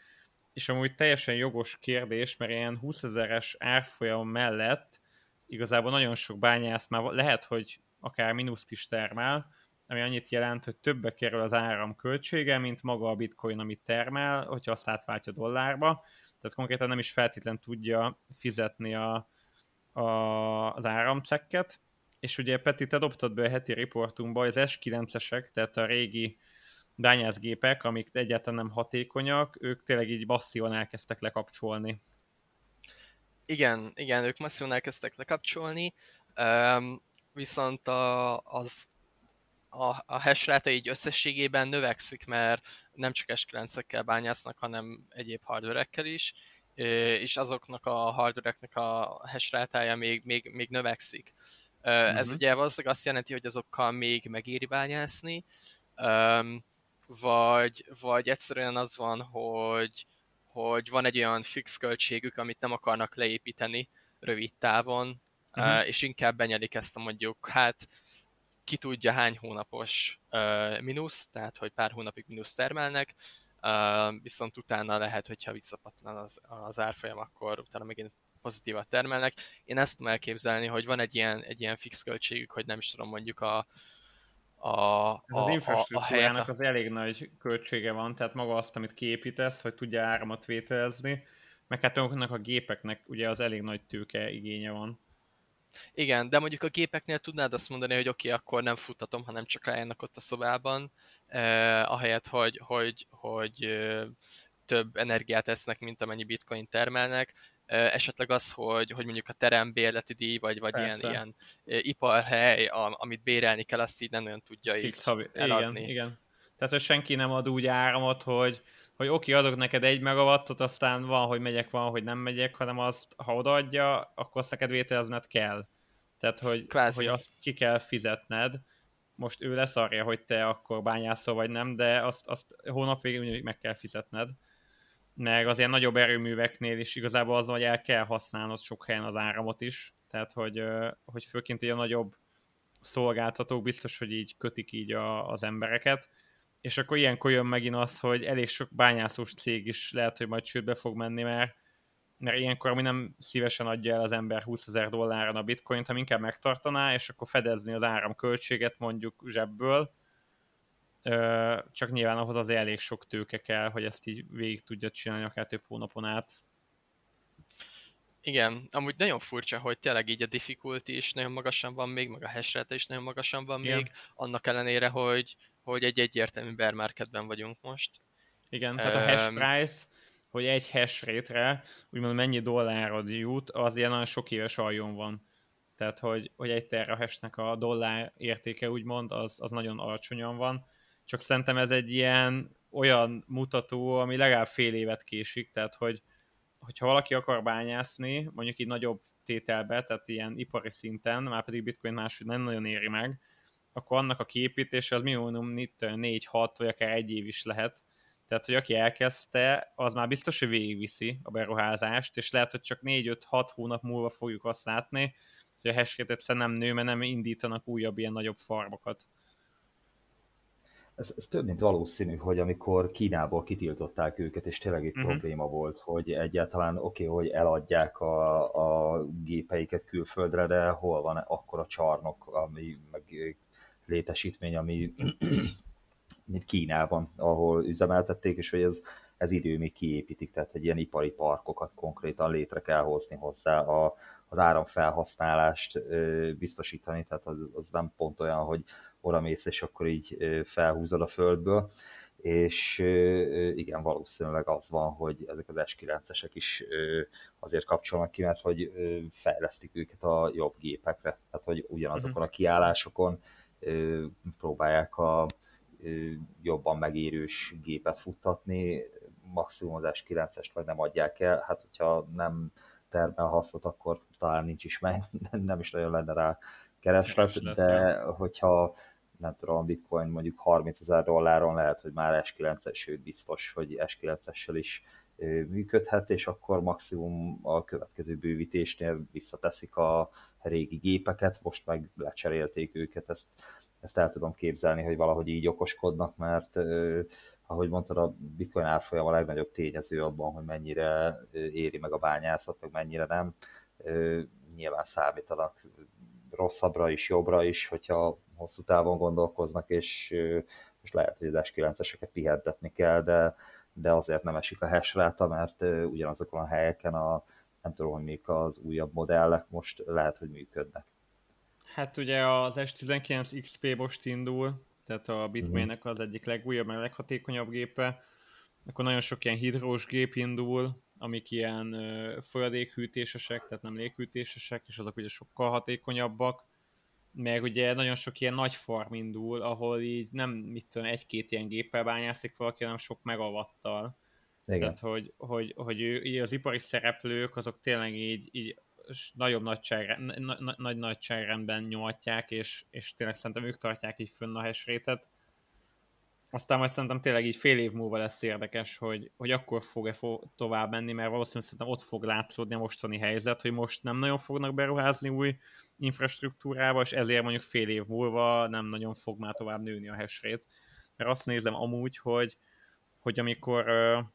És amúgy teljesen jogos kérdés, mert ilyen 20 ezeres árfolyam mellett igazából nagyon sok bányász már lehet, hogy akár mínuszt is termel, ami annyit jelent, hogy többe kerül az áram költsége, mint maga a bitcoin, amit termel, hogyha azt átváltja dollárba. Tehát konkrétan nem is feltétlen tudja fizetni a, a, az áramcekket. És ugye Peti, te dobtad be a heti riportunkba, az S9-esek, tehát a régi bányászgépek, amik egyáltalán nem hatékonyak, ők tényleg így masszívan elkezdtek lekapcsolni. Igen, igen, ők masszívan elkezdtek lekapcsolni, um, viszont a, az a, a hash rate így összességében növekszik, mert nem csak S9-ekkel bányásznak, hanem egyéb hardverekkel is, és azoknak a hardvereknek a hash rátája még, még, még növekszik. Uh-huh. Ez mhm. ugye valószínűleg azt jelenti, hogy azokkal még megéri bányászni, vagy, vagy egyszerűen az van, hogy, hogy van egy olyan fix költségük, amit nem akarnak leépíteni rövid távon, uh-huh. és inkább benyelik ezt a mondjuk, hát ki tudja hány hónapos uh, mínusz, tehát hogy pár hónapig mínusz termelnek, uh, viszont utána lehet, hogyha visszapatlan az, az árfolyam, akkor utána megint pozitívat termelnek. Én ezt tudom elképzelni, hogy van egy ilyen, egy ilyen fix költségük, hogy nem is tudom mondjuk a, a, a, az infrastruktúrának a, a az elég nagy költsége van, tehát maga azt, amit kiépítesz, hogy tudja áramot vételezni, meg hát a gépeknek ugye az elég nagy tőke igénye van. Igen, de mondjuk a gépeknél tudnád azt mondani, hogy oké, okay, akkor nem futtatom, hanem csak álljanak ott a szobában, eh, ahelyett, hogy, hogy, hogy eh, több energiát esznek, mint amennyi bitcoin termelnek. Eh, esetleg az, hogy, hogy mondjuk a terembérleti díj, vagy, vagy ilyen, ilyen eh, iparhely, a, amit bérelni kell, azt így nem olyan tudja Fix így havi. eladni. Igen, igen. Tehát, hogy senki nem ad úgy áramot, hogy, hogy oké, okay, adok neked egy megawattot, aztán van, hogy megyek, van, hogy nem megyek, hanem azt, ha odaadja, akkor azt neked vételezned kell. Tehát, hogy, hogy azt ki kell fizetned. most ő leszarja, hogy te akkor bányászol vagy nem, de azt, azt hónap végén meg kell fizetned. Meg az ilyen nagyobb erőműveknél is igazából az, hogy el kell használnod sok helyen az áramot is, tehát hogy, hogy főként a nagyobb szolgáltatók biztos, hogy így kötik így a, az embereket, és akkor ilyenkor jön megint az, hogy elég sok bányászós cég is lehet, hogy majd csődbe fog menni, mert, mert ilyenkor ami nem szívesen adja el az ember 20 ezer dolláron a bitcoint, hanem inkább megtartaná, és akkor fedezni az áramköltséget mondjuk zsebből, csak nyilván ahhoz az elég sok tőke kell, hogy ezt így végig tudja csinálni akár több hónapon át. Igen, amúgy nagyon furcsa, hogy tényleg így a difficulty is nagyon magasan van még, meg a hash is nagyon magasan van Igen. még, annak ellenére, hogy, hogy egy egyértelmű bear marketben vagyunk most. Igen, tehát a hash price, hogy egy hash rate-re úgymond mennyi dollárod jut, az ilyen nagyon sok éves aljon van. Tehát, hogy, hogy egy terahesnek a dollár értéke úgymond, az, az nagyon alacsonyan van. Csak szerintem ez egy ilyen olyan mutató, ami legalább fél évet késik, tehát hogy hogyha valaki akar bányászni, mondjuk így nagyobb tételbe, tehát ilyen ipari szinten, már pedig bitcoin máshogy nem nagyon éri meg, akkor annak a képítése az minimum 4-6 vagy akár egy év is lehet. Tehát, hogy aki elkezdte, az már biztos, hogy végigviszi a beruházást, és lehet, hogy csak 4-5-6 hónap múlva fogjuk azt látni, hogy a hashkét egyszerűen nem nő, mert nem indítanak újabb ilyen nagyobb farmokat ez, ez több mint valószínű, hogy amikor Kínából kitiltották őket, és tényleg egy uh-huh. probléma volt, hogy egyáltalán oké, okay, hogy eladják a, a gépeiket külföldre, de hol van akkor a csarnok, ami meg létesítmény, ami mint Kínában, ahol üzemeltették, és hogy ez, ez idő még kiépítik, tehát egy ilyen ipari parkokat konkrétan létre kell hozni hozzá, a, az áramfelhasználást ö, biztosítani, tehát az, az nem pont olyan, hogy oda mész, és akkor így felhúzod a földből, és igen, valószínűleg az van, hogy ezek az S9-esek is azért kapcsolnak ki, mert hogy fejlesztik őket a jobb gépekre, tehát hogy ugyanazokon mhm. a kiállásokon próbálják a jobban megérős gépet futtatni, maximum az S9-est meg nem adják el, hát hogyha nem termel hasznot, akkor talán nincs is meg, nem is nagyon lenne rá kereslet, de hogyha nem tudom, bitcoin mondjuk 30 ezer dolláron lehet, hogy már S9-es, sőt biztos, hogy S9-essel is működhet, és akkor maximum a következő bővítésnél visszateszik a régi gépeket, most meg lecserélték őket, ezt, ezt el tudom képzelni, hogy valahogy így okoskodnak, mert ahogy mondtad, a bitcoin árfolyam a legnagyobb tényező abban, hogy mennyire éri meg a bányászat, meg mennyire nem. Nyilván számítanak rosszabbra is, jobbra is, hogyha hosszú távon gondolkoznak, és most lehet, hogy az S9-eseket pihentetni kell, de, de azért nem esik a hash ráta, mert ugyanazokon a helyeken a, nem tudom, hogy még az újabb modellek most lehet, hogy működnek. Hát ugye az S19 XP most indul, tehát a Bitmainnek az egyik legújabb, meg leghatékonyabb gépe, akkor nagyon sok ilyen hidrós gép indul, amik ilyen folyadékhűtésesek, tehát nem léghűtésesek, és azok ugye sokkal hatékonyabbak, meg ugye nagyon sok ilyen nagy farm indul, ahol így nem, mit tudom, egy-két ilyen géppel bányászik valaki, hanem sok megavattal. Igen. Tehát, hogy, hogy, hogy ő, az ipari szereplők, azok tényleg így, így nagyobb nagyság, nagy, nagy nagyságrendben nyomatják, és, és tényleg szerintem ők tartják így fönn a hash aztán majd szerintem tényleg így fél év múlva lesz érdekes, hogy, hogy akkor fog-e fog tovább menni, mert valószínűleg szerintem ott fog látszódni a mostani helyzet, hogy most nem nagyon fognak beruházni új infrastruktúrába, és ezért mondjuk fél év múlva nem nagyon fog már tovább nőni a hash rate. Mert azt nézem amúgy, hogy, hogy amikor uh,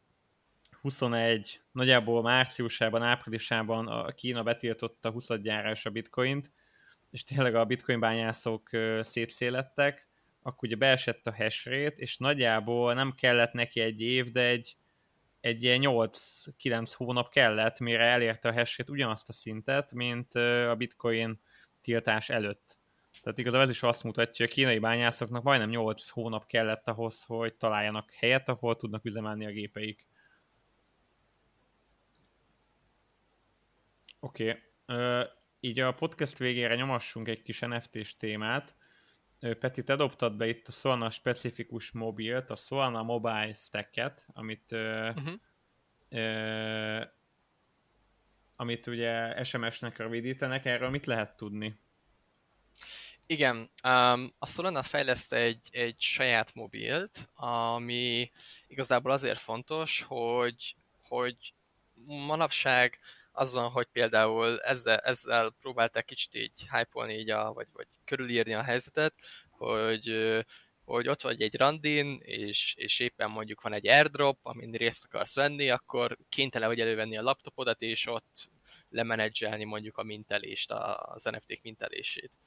21, nagyjából márciusában, áprilisában a Kína betiltotta 20 gyárás a bitcoint, és tényleg a bitcoin bányászok szétszélettek, akkor ugye beesett a hash és nagyjából nem kellett neki egy év, de egy, egy ilyen 8-9 hónap kellett, mire elérte a hash ugyanazt a szintet, mint a bitcoin tiltás előtt. Tehát igazából ez is azt mutatja, hogy a kínai bányászoknak majdnem 8 hónap kellett ahhoz, hogy találjanak helyet, ahol tudnak üzemelni a gépeik. Oké. Okay. így a podcast végére nyomassunk egy kis NFT-s témát. Peti, te dobtad be itt a Solana specifikus mobilt, a Solana Mobile Stack-et, amit uh-huh. ö, amit ugye SMS-nek rövidítenek, erről mit lehet tudni? Igen, um, a Solana fejleszt egy, egy saját mobilt, ami igazából azért fontos, hogy, hogy manapság azon, hogy például ezzel, ezzel próbálták kicsit így hype így a, vagy, vagy körülírni a helyzetet, hogy, hogy ott vagy egy randin, és, és éppen mondjuk van egy airdrop, amin részt akarsz venni, akkor kénytelen vagy elővenni a laptopodat, és ott lemenedzselni mondjuk a mintelést, az NFT-k mintelését.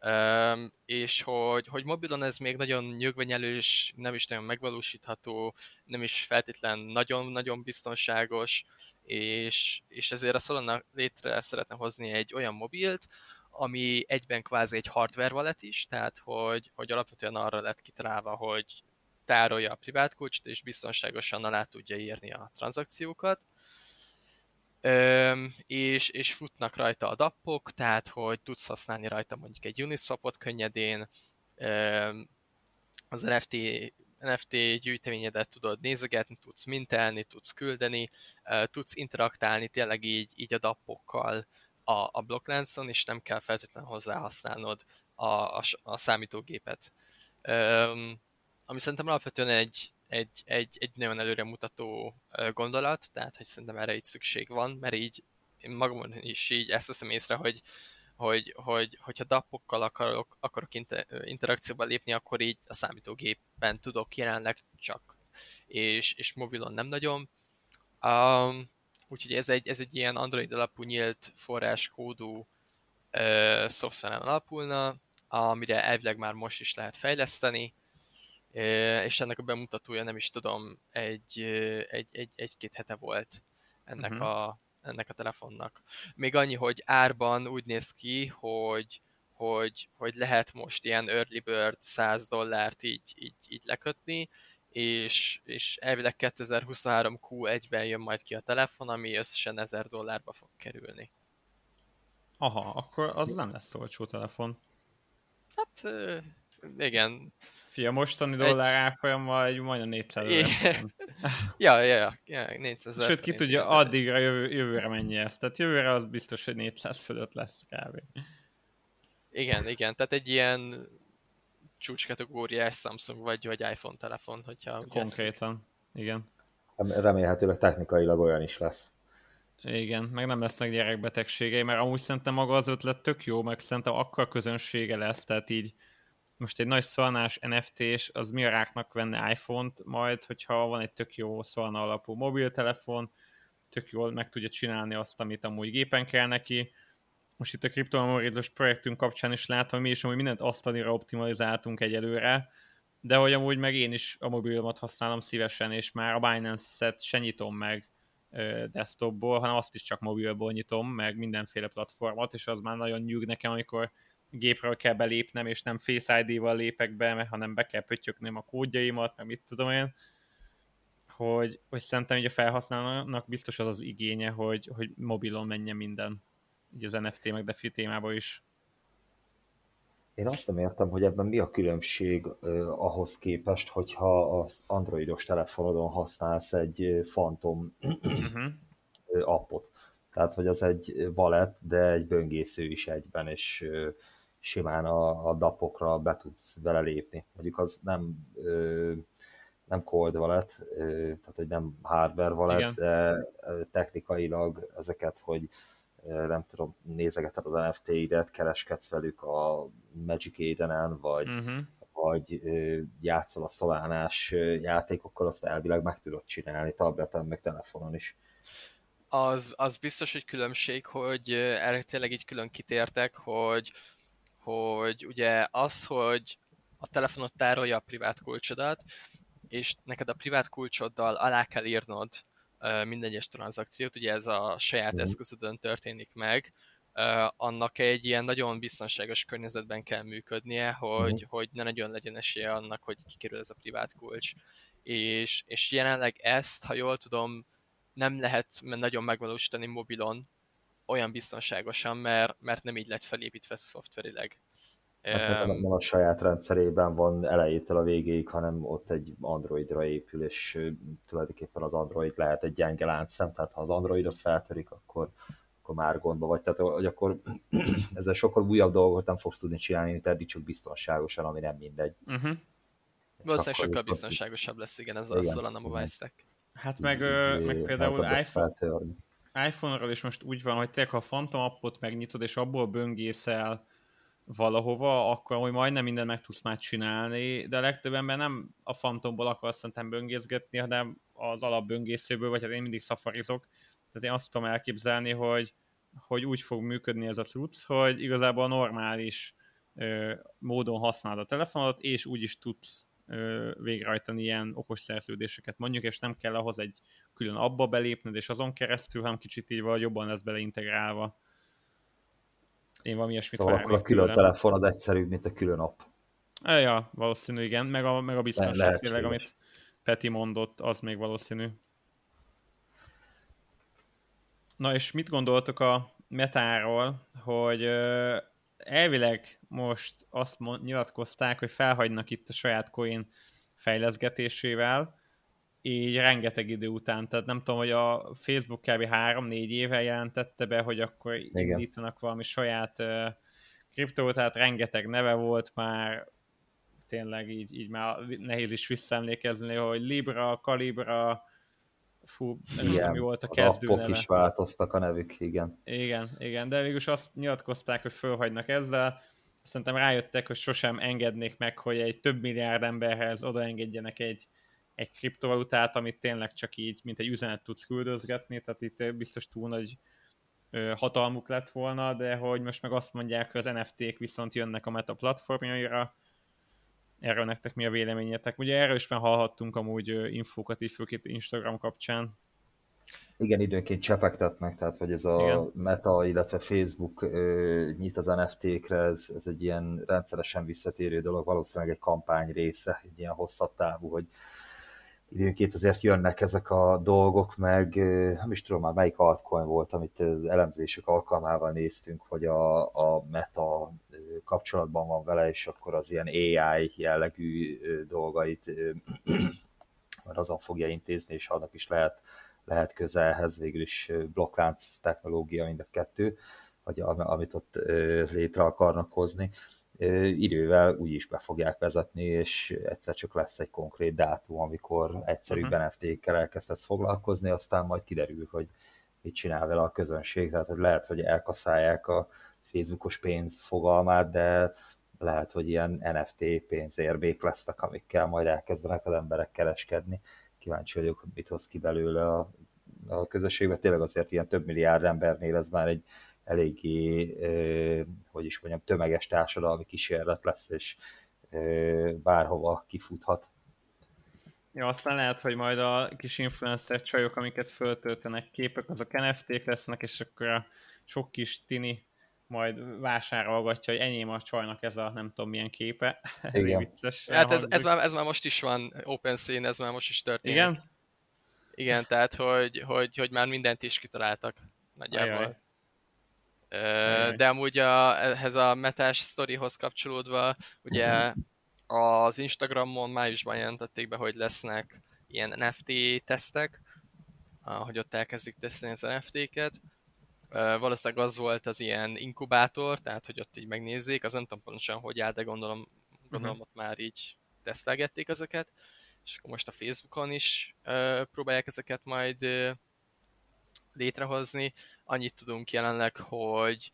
Um, és hogy, hogy mobilon ez még nagyon nyögvenyelős, nem is nagyon megvalósítható, nem is feltétlen nagyon-nagyon biztonságos, és, és ezért a Solana létre szeretne hozni egy olyan mobilt, ami egyben kvázi egy hardware wallet is, tehát hogy, hogy alapvetően arra lett kitalálva, hogy tárolja a privát kulcsot, és biztonságosan alá tudja írni a tranzakciókat. Öm, és, és futnak rajta a dappok, tehát hogy tudsz használni rajta mondjuk egy Uniswapot könnyedén, öm, az NFT, NFT gyűjteményedet tudod nézegetni, tudsz mintelni, tudsz küldeni, tudsz interaktálni tényleg így, így a dappokkal a, a blokkláncon, és nem kell feltétlenül hozzá használnod a, a, a számítógépet. Öm, ami szerintem alapvetően egy, egy, egy, egy nagyon előremutató gondolat, tehát hogy szerintem erre így szükség van, mert így én magamon is így ezt veszem észre, hogy, hogy, hogy hogyha dappokkal akarok, akarok interakcióba lépni, akkor így a számítógépen tudok jelenleg csak, és, és mobilon nem nagyon. Um, úgyhogy ez egy, ez egy ilyen Android alapú nyílt forráskódú szoftveren alapulna, amire elvileg már most is lehet fejleszteni, és ennek a bemutatója nem is tudom, egy, egy, egy, egy-két hete volt ennek, uh-huh. a, ennek a telefonnak. Még annyi, hogy árban úgy néz ki, hogy, hogy, hogy lehet most ilyen early bird 100 dollárt így, így, így lekötni, és, és elvileg 2023 Q1-ben jön majd ki a telefon, ami összesen 1000 dollárba fog kerülni. Aha, akkor az nem lesz olcsó telefon. Hát igen, Fia, mostani dollár egy... árfolyammal egy majdnem 400 ezer. ja, ja, ja, ja, 400 Sőt, ki tudja, addigra jövő, jövőre mennyi ez. Tehát jövőre az biztos, hogy 400 fölött lesz kb. Igen, igen, tehát egy ilyen csúcskategóriás Samsung vagy, vagy iPhone telefon, hogyha... Konkrétan, ezt... igen. Remélhetőleg technikailag olyan is lesz. Igen, meg nem lesznek gyerekbetegségei, mert amúgy szerintem maga az ötlet tök jó, meg szerintem akkor közönsége lesz, tehát így most egy nagy szolnás NFT-s, az mi a ráknak venne iPhone-t majd, hogyha van egy tök jó szolna alapú mobiltelefon, tök jól meg tudja csinálni azt, amit amúgy gépen kell neki. Most itt a kriptomemorizmus projektünk kapcsán is látom, mi is amúgy mindent asztalira optimalizáltunk egyelőre, de hogy amúgy meg én is a mobilomat használom szívesen, és már a Binance-et se nyitom meg desktopból, hanem azt is csak mobilból nyitom, meg mindenféle platformot, és az már nagyon nyug nekem, amikor gépről kell belépnem, és nem Face ID-val lépek be, hanem be kell pöttyöknöm a kódjaimat, meg mit tudom én, hogy, hogy szerintem így a felhasználónak biztos az az igénye, hogy, hogy mobilon menjen minden, így az NFT meg DeFi témában is. Én azt nem értem, hogy ebben mi a különbség uh, ahhoz képest, hogyha az androidos telefonodon használsz egy Phantom uh-huh. appot. Tehát, hogy az egy wallet, de egy böngésző is egyben, és simán a, a dapokra be tudsz vele lépni. Mondjuk az nem, ö, nem cold wallet, ö, tehát hogy nem hardware wallet, Igen. de technikailag ezeket, hogy nem tudom, nézegeted az NFT-idet, kereskedsz velük a Magic Eden-en, vagy, uh-huh. vagy játszol a szolánás játékokkal, azt elvileg meg tudod csinálni tableten, meg telefonon is. Az, az biztos, hogy különbség, hogy erre tényleg így külön kitértek, hogy hogy ugye az, hogy a telefonot tárolja a privát kulcsodat, és neked a privát kulcsoddal alá kell írnod minden egyes tranzakciót, ugye ez a saját mm. eszközödön történik meg, annak egy ilyen nagyon biztonságos környezetben kell működnie, hogy, mm. hogy ne nagyon legyen esélye annak, hogy kikerül ez a privát kulcs. És, és jelenleg ezt, ha jól tudom, nem lehet nagyon megvalósítani mobilon, olyan biztonságosan, mert, mert nem így lett felépítve szoftverileg. Hát nem, nem a saját rendszerében van elejétől a végéig, hanem ott egy Androidra épül, és tulajdonképpen az Android lehet egy gyenge láncszem, tehát ha az Androidot feltörik, akkor, akkor már gondba vagy. Tehát, hogy akkor ezzel sokkal újabb dolgokat nem fogsz tudni csinálni, mint eddig csak biztonságosan, ami nem mindegy. Uh-huh. Valószínűleg sokkal biztonságosabb lesz, igen, ez a Solana Mobile Stack. Hát meg, meg például iPhone, iPhone-ról is most úgy van, hogy te ha a Phantom appot megnyitod, és abból böngészel valahova, akkor hogy majdnem minden meg tudsz már csinálni, de a legtöbb ember nem a Phantomból akar szerintem böngészgetni, hanem az alapböngészőből, vagy hát én mindig szafarizok. Tehát én azt tudom elképzelni, hogy, hogy úgy fog működni ez a cucc, hogy igazából a normális ö, módon használod a telefonot, és úgy is tudsz végrehajtani ilyen okos szerződéseket mondjuk, és nem kell ahhoz egy külön abba belépned, és azon keresztül, hanem kicsit így vagy jobban lesz beleintegrálva. Én valami ilyesmit Szóval akkor a külön tőlem. telefon az egyszerűbb, mint a külön app. Ja, valószínű, igen. Meg a, meg a biztonság tényleg, amit Peti mondott, az még valószínű. Na és mit gondoltok a metáról, hogy elvileg most azt nyilatkozták, hogy felhagynak itt a saját coin fejleszgetésével, így rengeteg idő után, tehát nem tudom, hogy a Facebook kb. 3-4 éve jelentette be, hogy akkor Igen. indítanak valami saját uh, kriptót, tehát rengeteg neve volt már, tényleg így, így már nehéz is visszaemlékezni, hogy Libra, Calibra, fú, nem igen, mi volt a kezdő neve. is változtak a nevük, igen. Igen, igen, de végülis azt nyilatkozták, hogy fölhagynak ezzel, szerintem rájöttek, hogy sosem engednék meg, hogy egy több milliárd emberhez odaengedjenek egy, egy kriptovalutát, amit tényleg csak így, mint egy üzenet tudsz küldözgetni, tehát itt biztos túl nagy hatalmuk lett volna, de hogy most meg azt mondják, hogy az NFT-k viszont jönnek a Meta platformjaira, erről nektek mi a véleményetek? Ugye erről is már hallhattunk amúgy infókat így főként Instagram kapcsán. Igen, időnként csepegtetnek, tehát hogy ez a Igen. Meta, illetve Facebook ö, nyit az NFT-kre, ez, ez egy ilyen rendszeresen visszatérő dolog, valószínűleg egy kampány része, egy ilyen hosszabb távú, hogy időnként azért jönnek ezek a dolgok, meg nem is tudom már melyik altcoin volt, amit elemzések alkalmával néztünk, hogy a, a meta kapcsolatban van vele, és akkor az ilyen AI jellegű dolgait mert azon fogja intézni, és annak is lehet, lehet közelhez, végül is blokklánc technológia mind a kettő, vagy amit ott létre akarnak hozni idővel úgy is be fogják vezetni, és egyszer csak lesz egy konkrét dátum, amikor egyszerű uh-huh. Mhm. NFT-kkel elkezdesz foglalkozni, aztán majd kiderül, hogy mit csinál vele a közönség, tehát hogy lehet, hogy elkaszálják a Facebookos pénz fogalmát, de lehet, hogy ilyen NFT pénzérbék lesznek, amikkel majd elkezdenek az emberek kereskedni. Kíváncsi vagyok, hogy mit hoz ki belőle a, a közösségbe. Tényleg azért ilyen több milliárd embernél ez már egy eléggé, hogy is mondjam, tömeges társadalmi kísérlet lesz, és bárhova kifuthat. Ja, aztán lehet, hogy majd a kis influencer csajok, amiket föltöltenek képek, azok NFT-k lesznek, és akkor a sok kis tini majd vásárolgatja, hogy enyém a csajnak ez a nem tudom milyen képe. Igen. vicces. Hát ez, ez, már, ez már most is van, open scene, ez már most is történik. Igen? Igen, tehát hogy, hogy, hogy már mindent is kitaláltak nagyjából. Ajaj. De amúgy a, ehhez a metás sztorihoz kapcsolódva, ugye az Instagramon májusban jelentették be, hogy lesznek ilyen NFT tesztek, hogy ott elkezdik tesztelni az NFT-ket. Valószínűleg az volt az ilyen inkubátor, tehát hogy ott így megnézzék, az nem tudom pontosan, hogy áll, de gondolom, gondolom uh-huh. ott már így tesztelgették ezeket, és akkor most a Facebookon is próbálják ezeket majd létrehozni. Annyit tudunk jelenleg, hogy,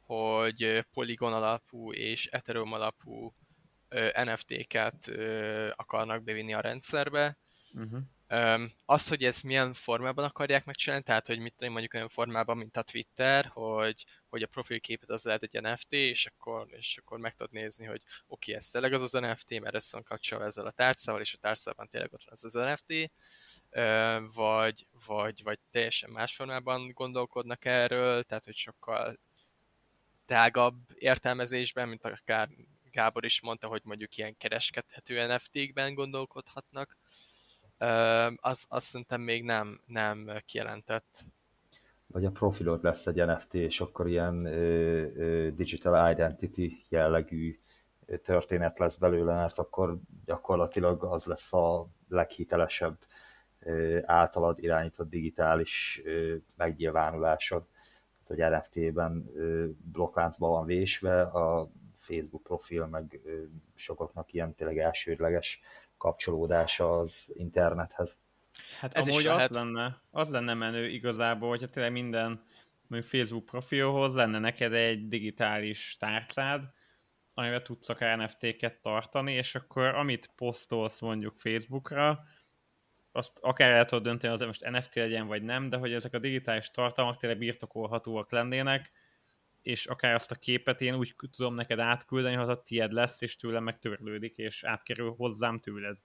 hogy Polygon alapú és Ethereum alapú NFT-ket akarnak bevinni a rendszerbe. Uh-huh. Az, hogy ez milyen formában akarják megcsinálni, tehát hogy mit mondjuk olyan formában, mint a Twitter, hogy, hogy a profilképet az lehet egy NFT, és akkor, és akkor meg tudod nézni, hogy oké, okay, ez tényleg az az NFT, mert ez van kapcsolva ezzel a tárcával, és a tárcában tényleg ott van az az NFT, vagy, vagy, vagy teljesen más formában gondolkodnak erről, tehát hogy sokkal tágabb értelmezésben, mint akár Gábor is mondta, hogy mondjuk ilyen kereskedhető NFT-kben gondolkodhatnak, az, azt szerintem még nem, nem kijelentett. Vagy a profilod lesz egy NFT, és akkor ilyen ö, ö, digital identity jellegű történet lesz belőle, mert akkor gyakorlatilag az lesz a leghitelesebb általad irányított digitális megnyilvánulásod. hogy NFT-ben blokkláncban van vésve, a Facebook profil, meg sokaknak ilyen tényleg elsődleges kapcsolódása az internethez. Hát Ez amúgy is lehet. az lenne, az lenne menő igazából, hogyha tényleg minden mondjuk Facebook profilhoz lenne neked egy digitális tárcád, amivel tudsz akár NFT-ket tartani, és akkor amit posztolsz mondjuk Facebookra, azt akár el tudod dönteni, az most NFT legyen vagy nem, de hogy ezek a digitális tartalmak tényleg birtokolhatóak lennének, és akár azt a képet én úgy tudom neked átküldeni, hogy az a tied lesz, és tőlem megtörlődik, és átkerül hozzám tőled.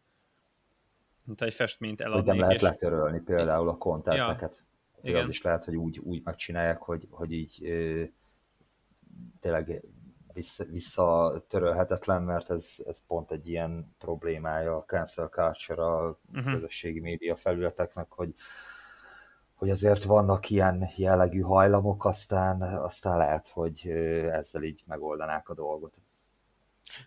Mint egy festményt eladnék. Hogy nem lehet és... letörölni például a kontenteket. Ja. Igen. Az is lehet, hogy úgy, úgy megcsinálják, hogy, hogy így ö, tényleg vissza, visszatörölhetetlen, mert ez, ez pont egy ilyen problémája a cancel culture a uh-huh. közösségi média felületeknek, hogy hogy azért vannak ilyen jellegű hajlamok, aztán, aztán lehet, hogy ezzel így megoldanák a dolgot.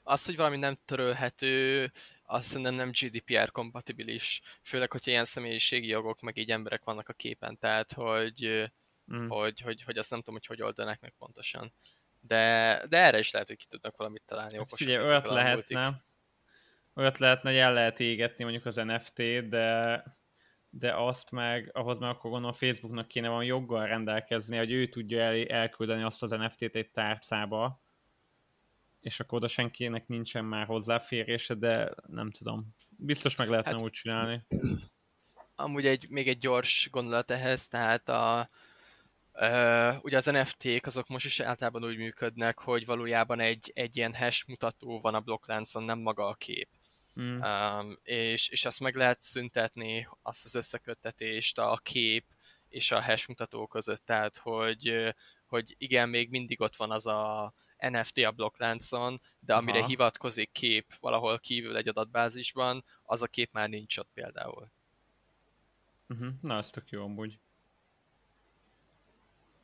Az, hogy valami nem törölhető, azt szerintem nem GDPR kompatibilis, főleg, hogyha ilyen személyiségi jogok, meg így emberek vannak a képen, tehát hogy, mm. hogy, hogy, hogy azt nem tudom, hogy hogy oldanák meg pontosan. De, de erre is lehet, hogy ki tudnak valamit találni. Hát figyelj, olyat lehetne, olyat lehetne, hogy el lehet égetni mondjuk az NFT-t, de de azt meg, ahhoz meg akkor gondolom Facebooknak kéne van joggal rendelkezni, hogy ő tudja el, elküldeni azt az NFT-t egy tárcába, és akkor oda senkinek nincsen már hozzáférése, de nem tudom. Biztos meg lehetne hát, úgy csinálni. Amúgy egy, még egy gyors gondolat ehhez, tehát a, Uh, ugye az NFT-k azok most is általában úgy működnek, hogy valójában egy, egy ilyen hash mutató van a blokkláncon, nem maga a kép. Mm. Um, és, és azt meg lehet szüntetni, azt az összeköttetést a kép és a hash mutató között, tehát hogy, hogy igen, még mindig ott van az a NFT a blokkláncon, de amire Aha. hivatkozik kép valahol kívül egy adatbázisban, az a kép már nincs ott például. Uh-huh. Na, ez tök jó amúgy.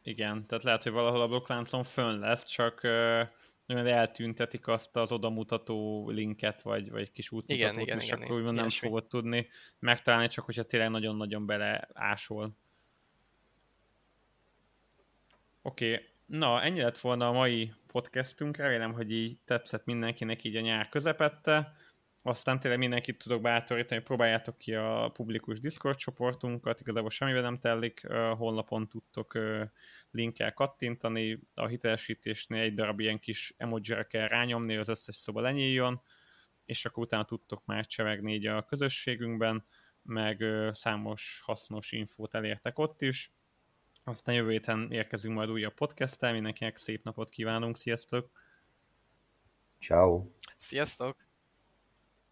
Igen, tehát lehet, hogy valahol a blokkláncon fönn lesz, csak nagyon eltüntetik azt az odamutató linket, vagy, vagy kis útmutatót, igen, igen, és igen, akkor igen, nem ilyesmi. fogod tudni megtalálni, csak hogyha tényleg nagyon-nagyon beleásol. Oké, okay. na ennyi lett volna a mai podcastünk, remélem, hogy így tetszett mindenkinek így a nyár közepette. Aztán tényleg mindenkit tudok bátorítani, hogy próbáljátok ki a publikus Discord csoportunkat, igazából semmiben nem tellik, honlapon tudtok linkkel kattintani, a hitelesítésnél egy darab ilyen kis emoji kell rányomni, az összes szoba lenyíljon, és akkor utána tudtok már csevegni így a közösségünkben, meg számos hasznos infót elértek ott is. Aztán jövő héten érkezünk majd újabb podcasttel, mindenkinek szép napot kívánunk, sziasztok! Ciao. Sziasztok!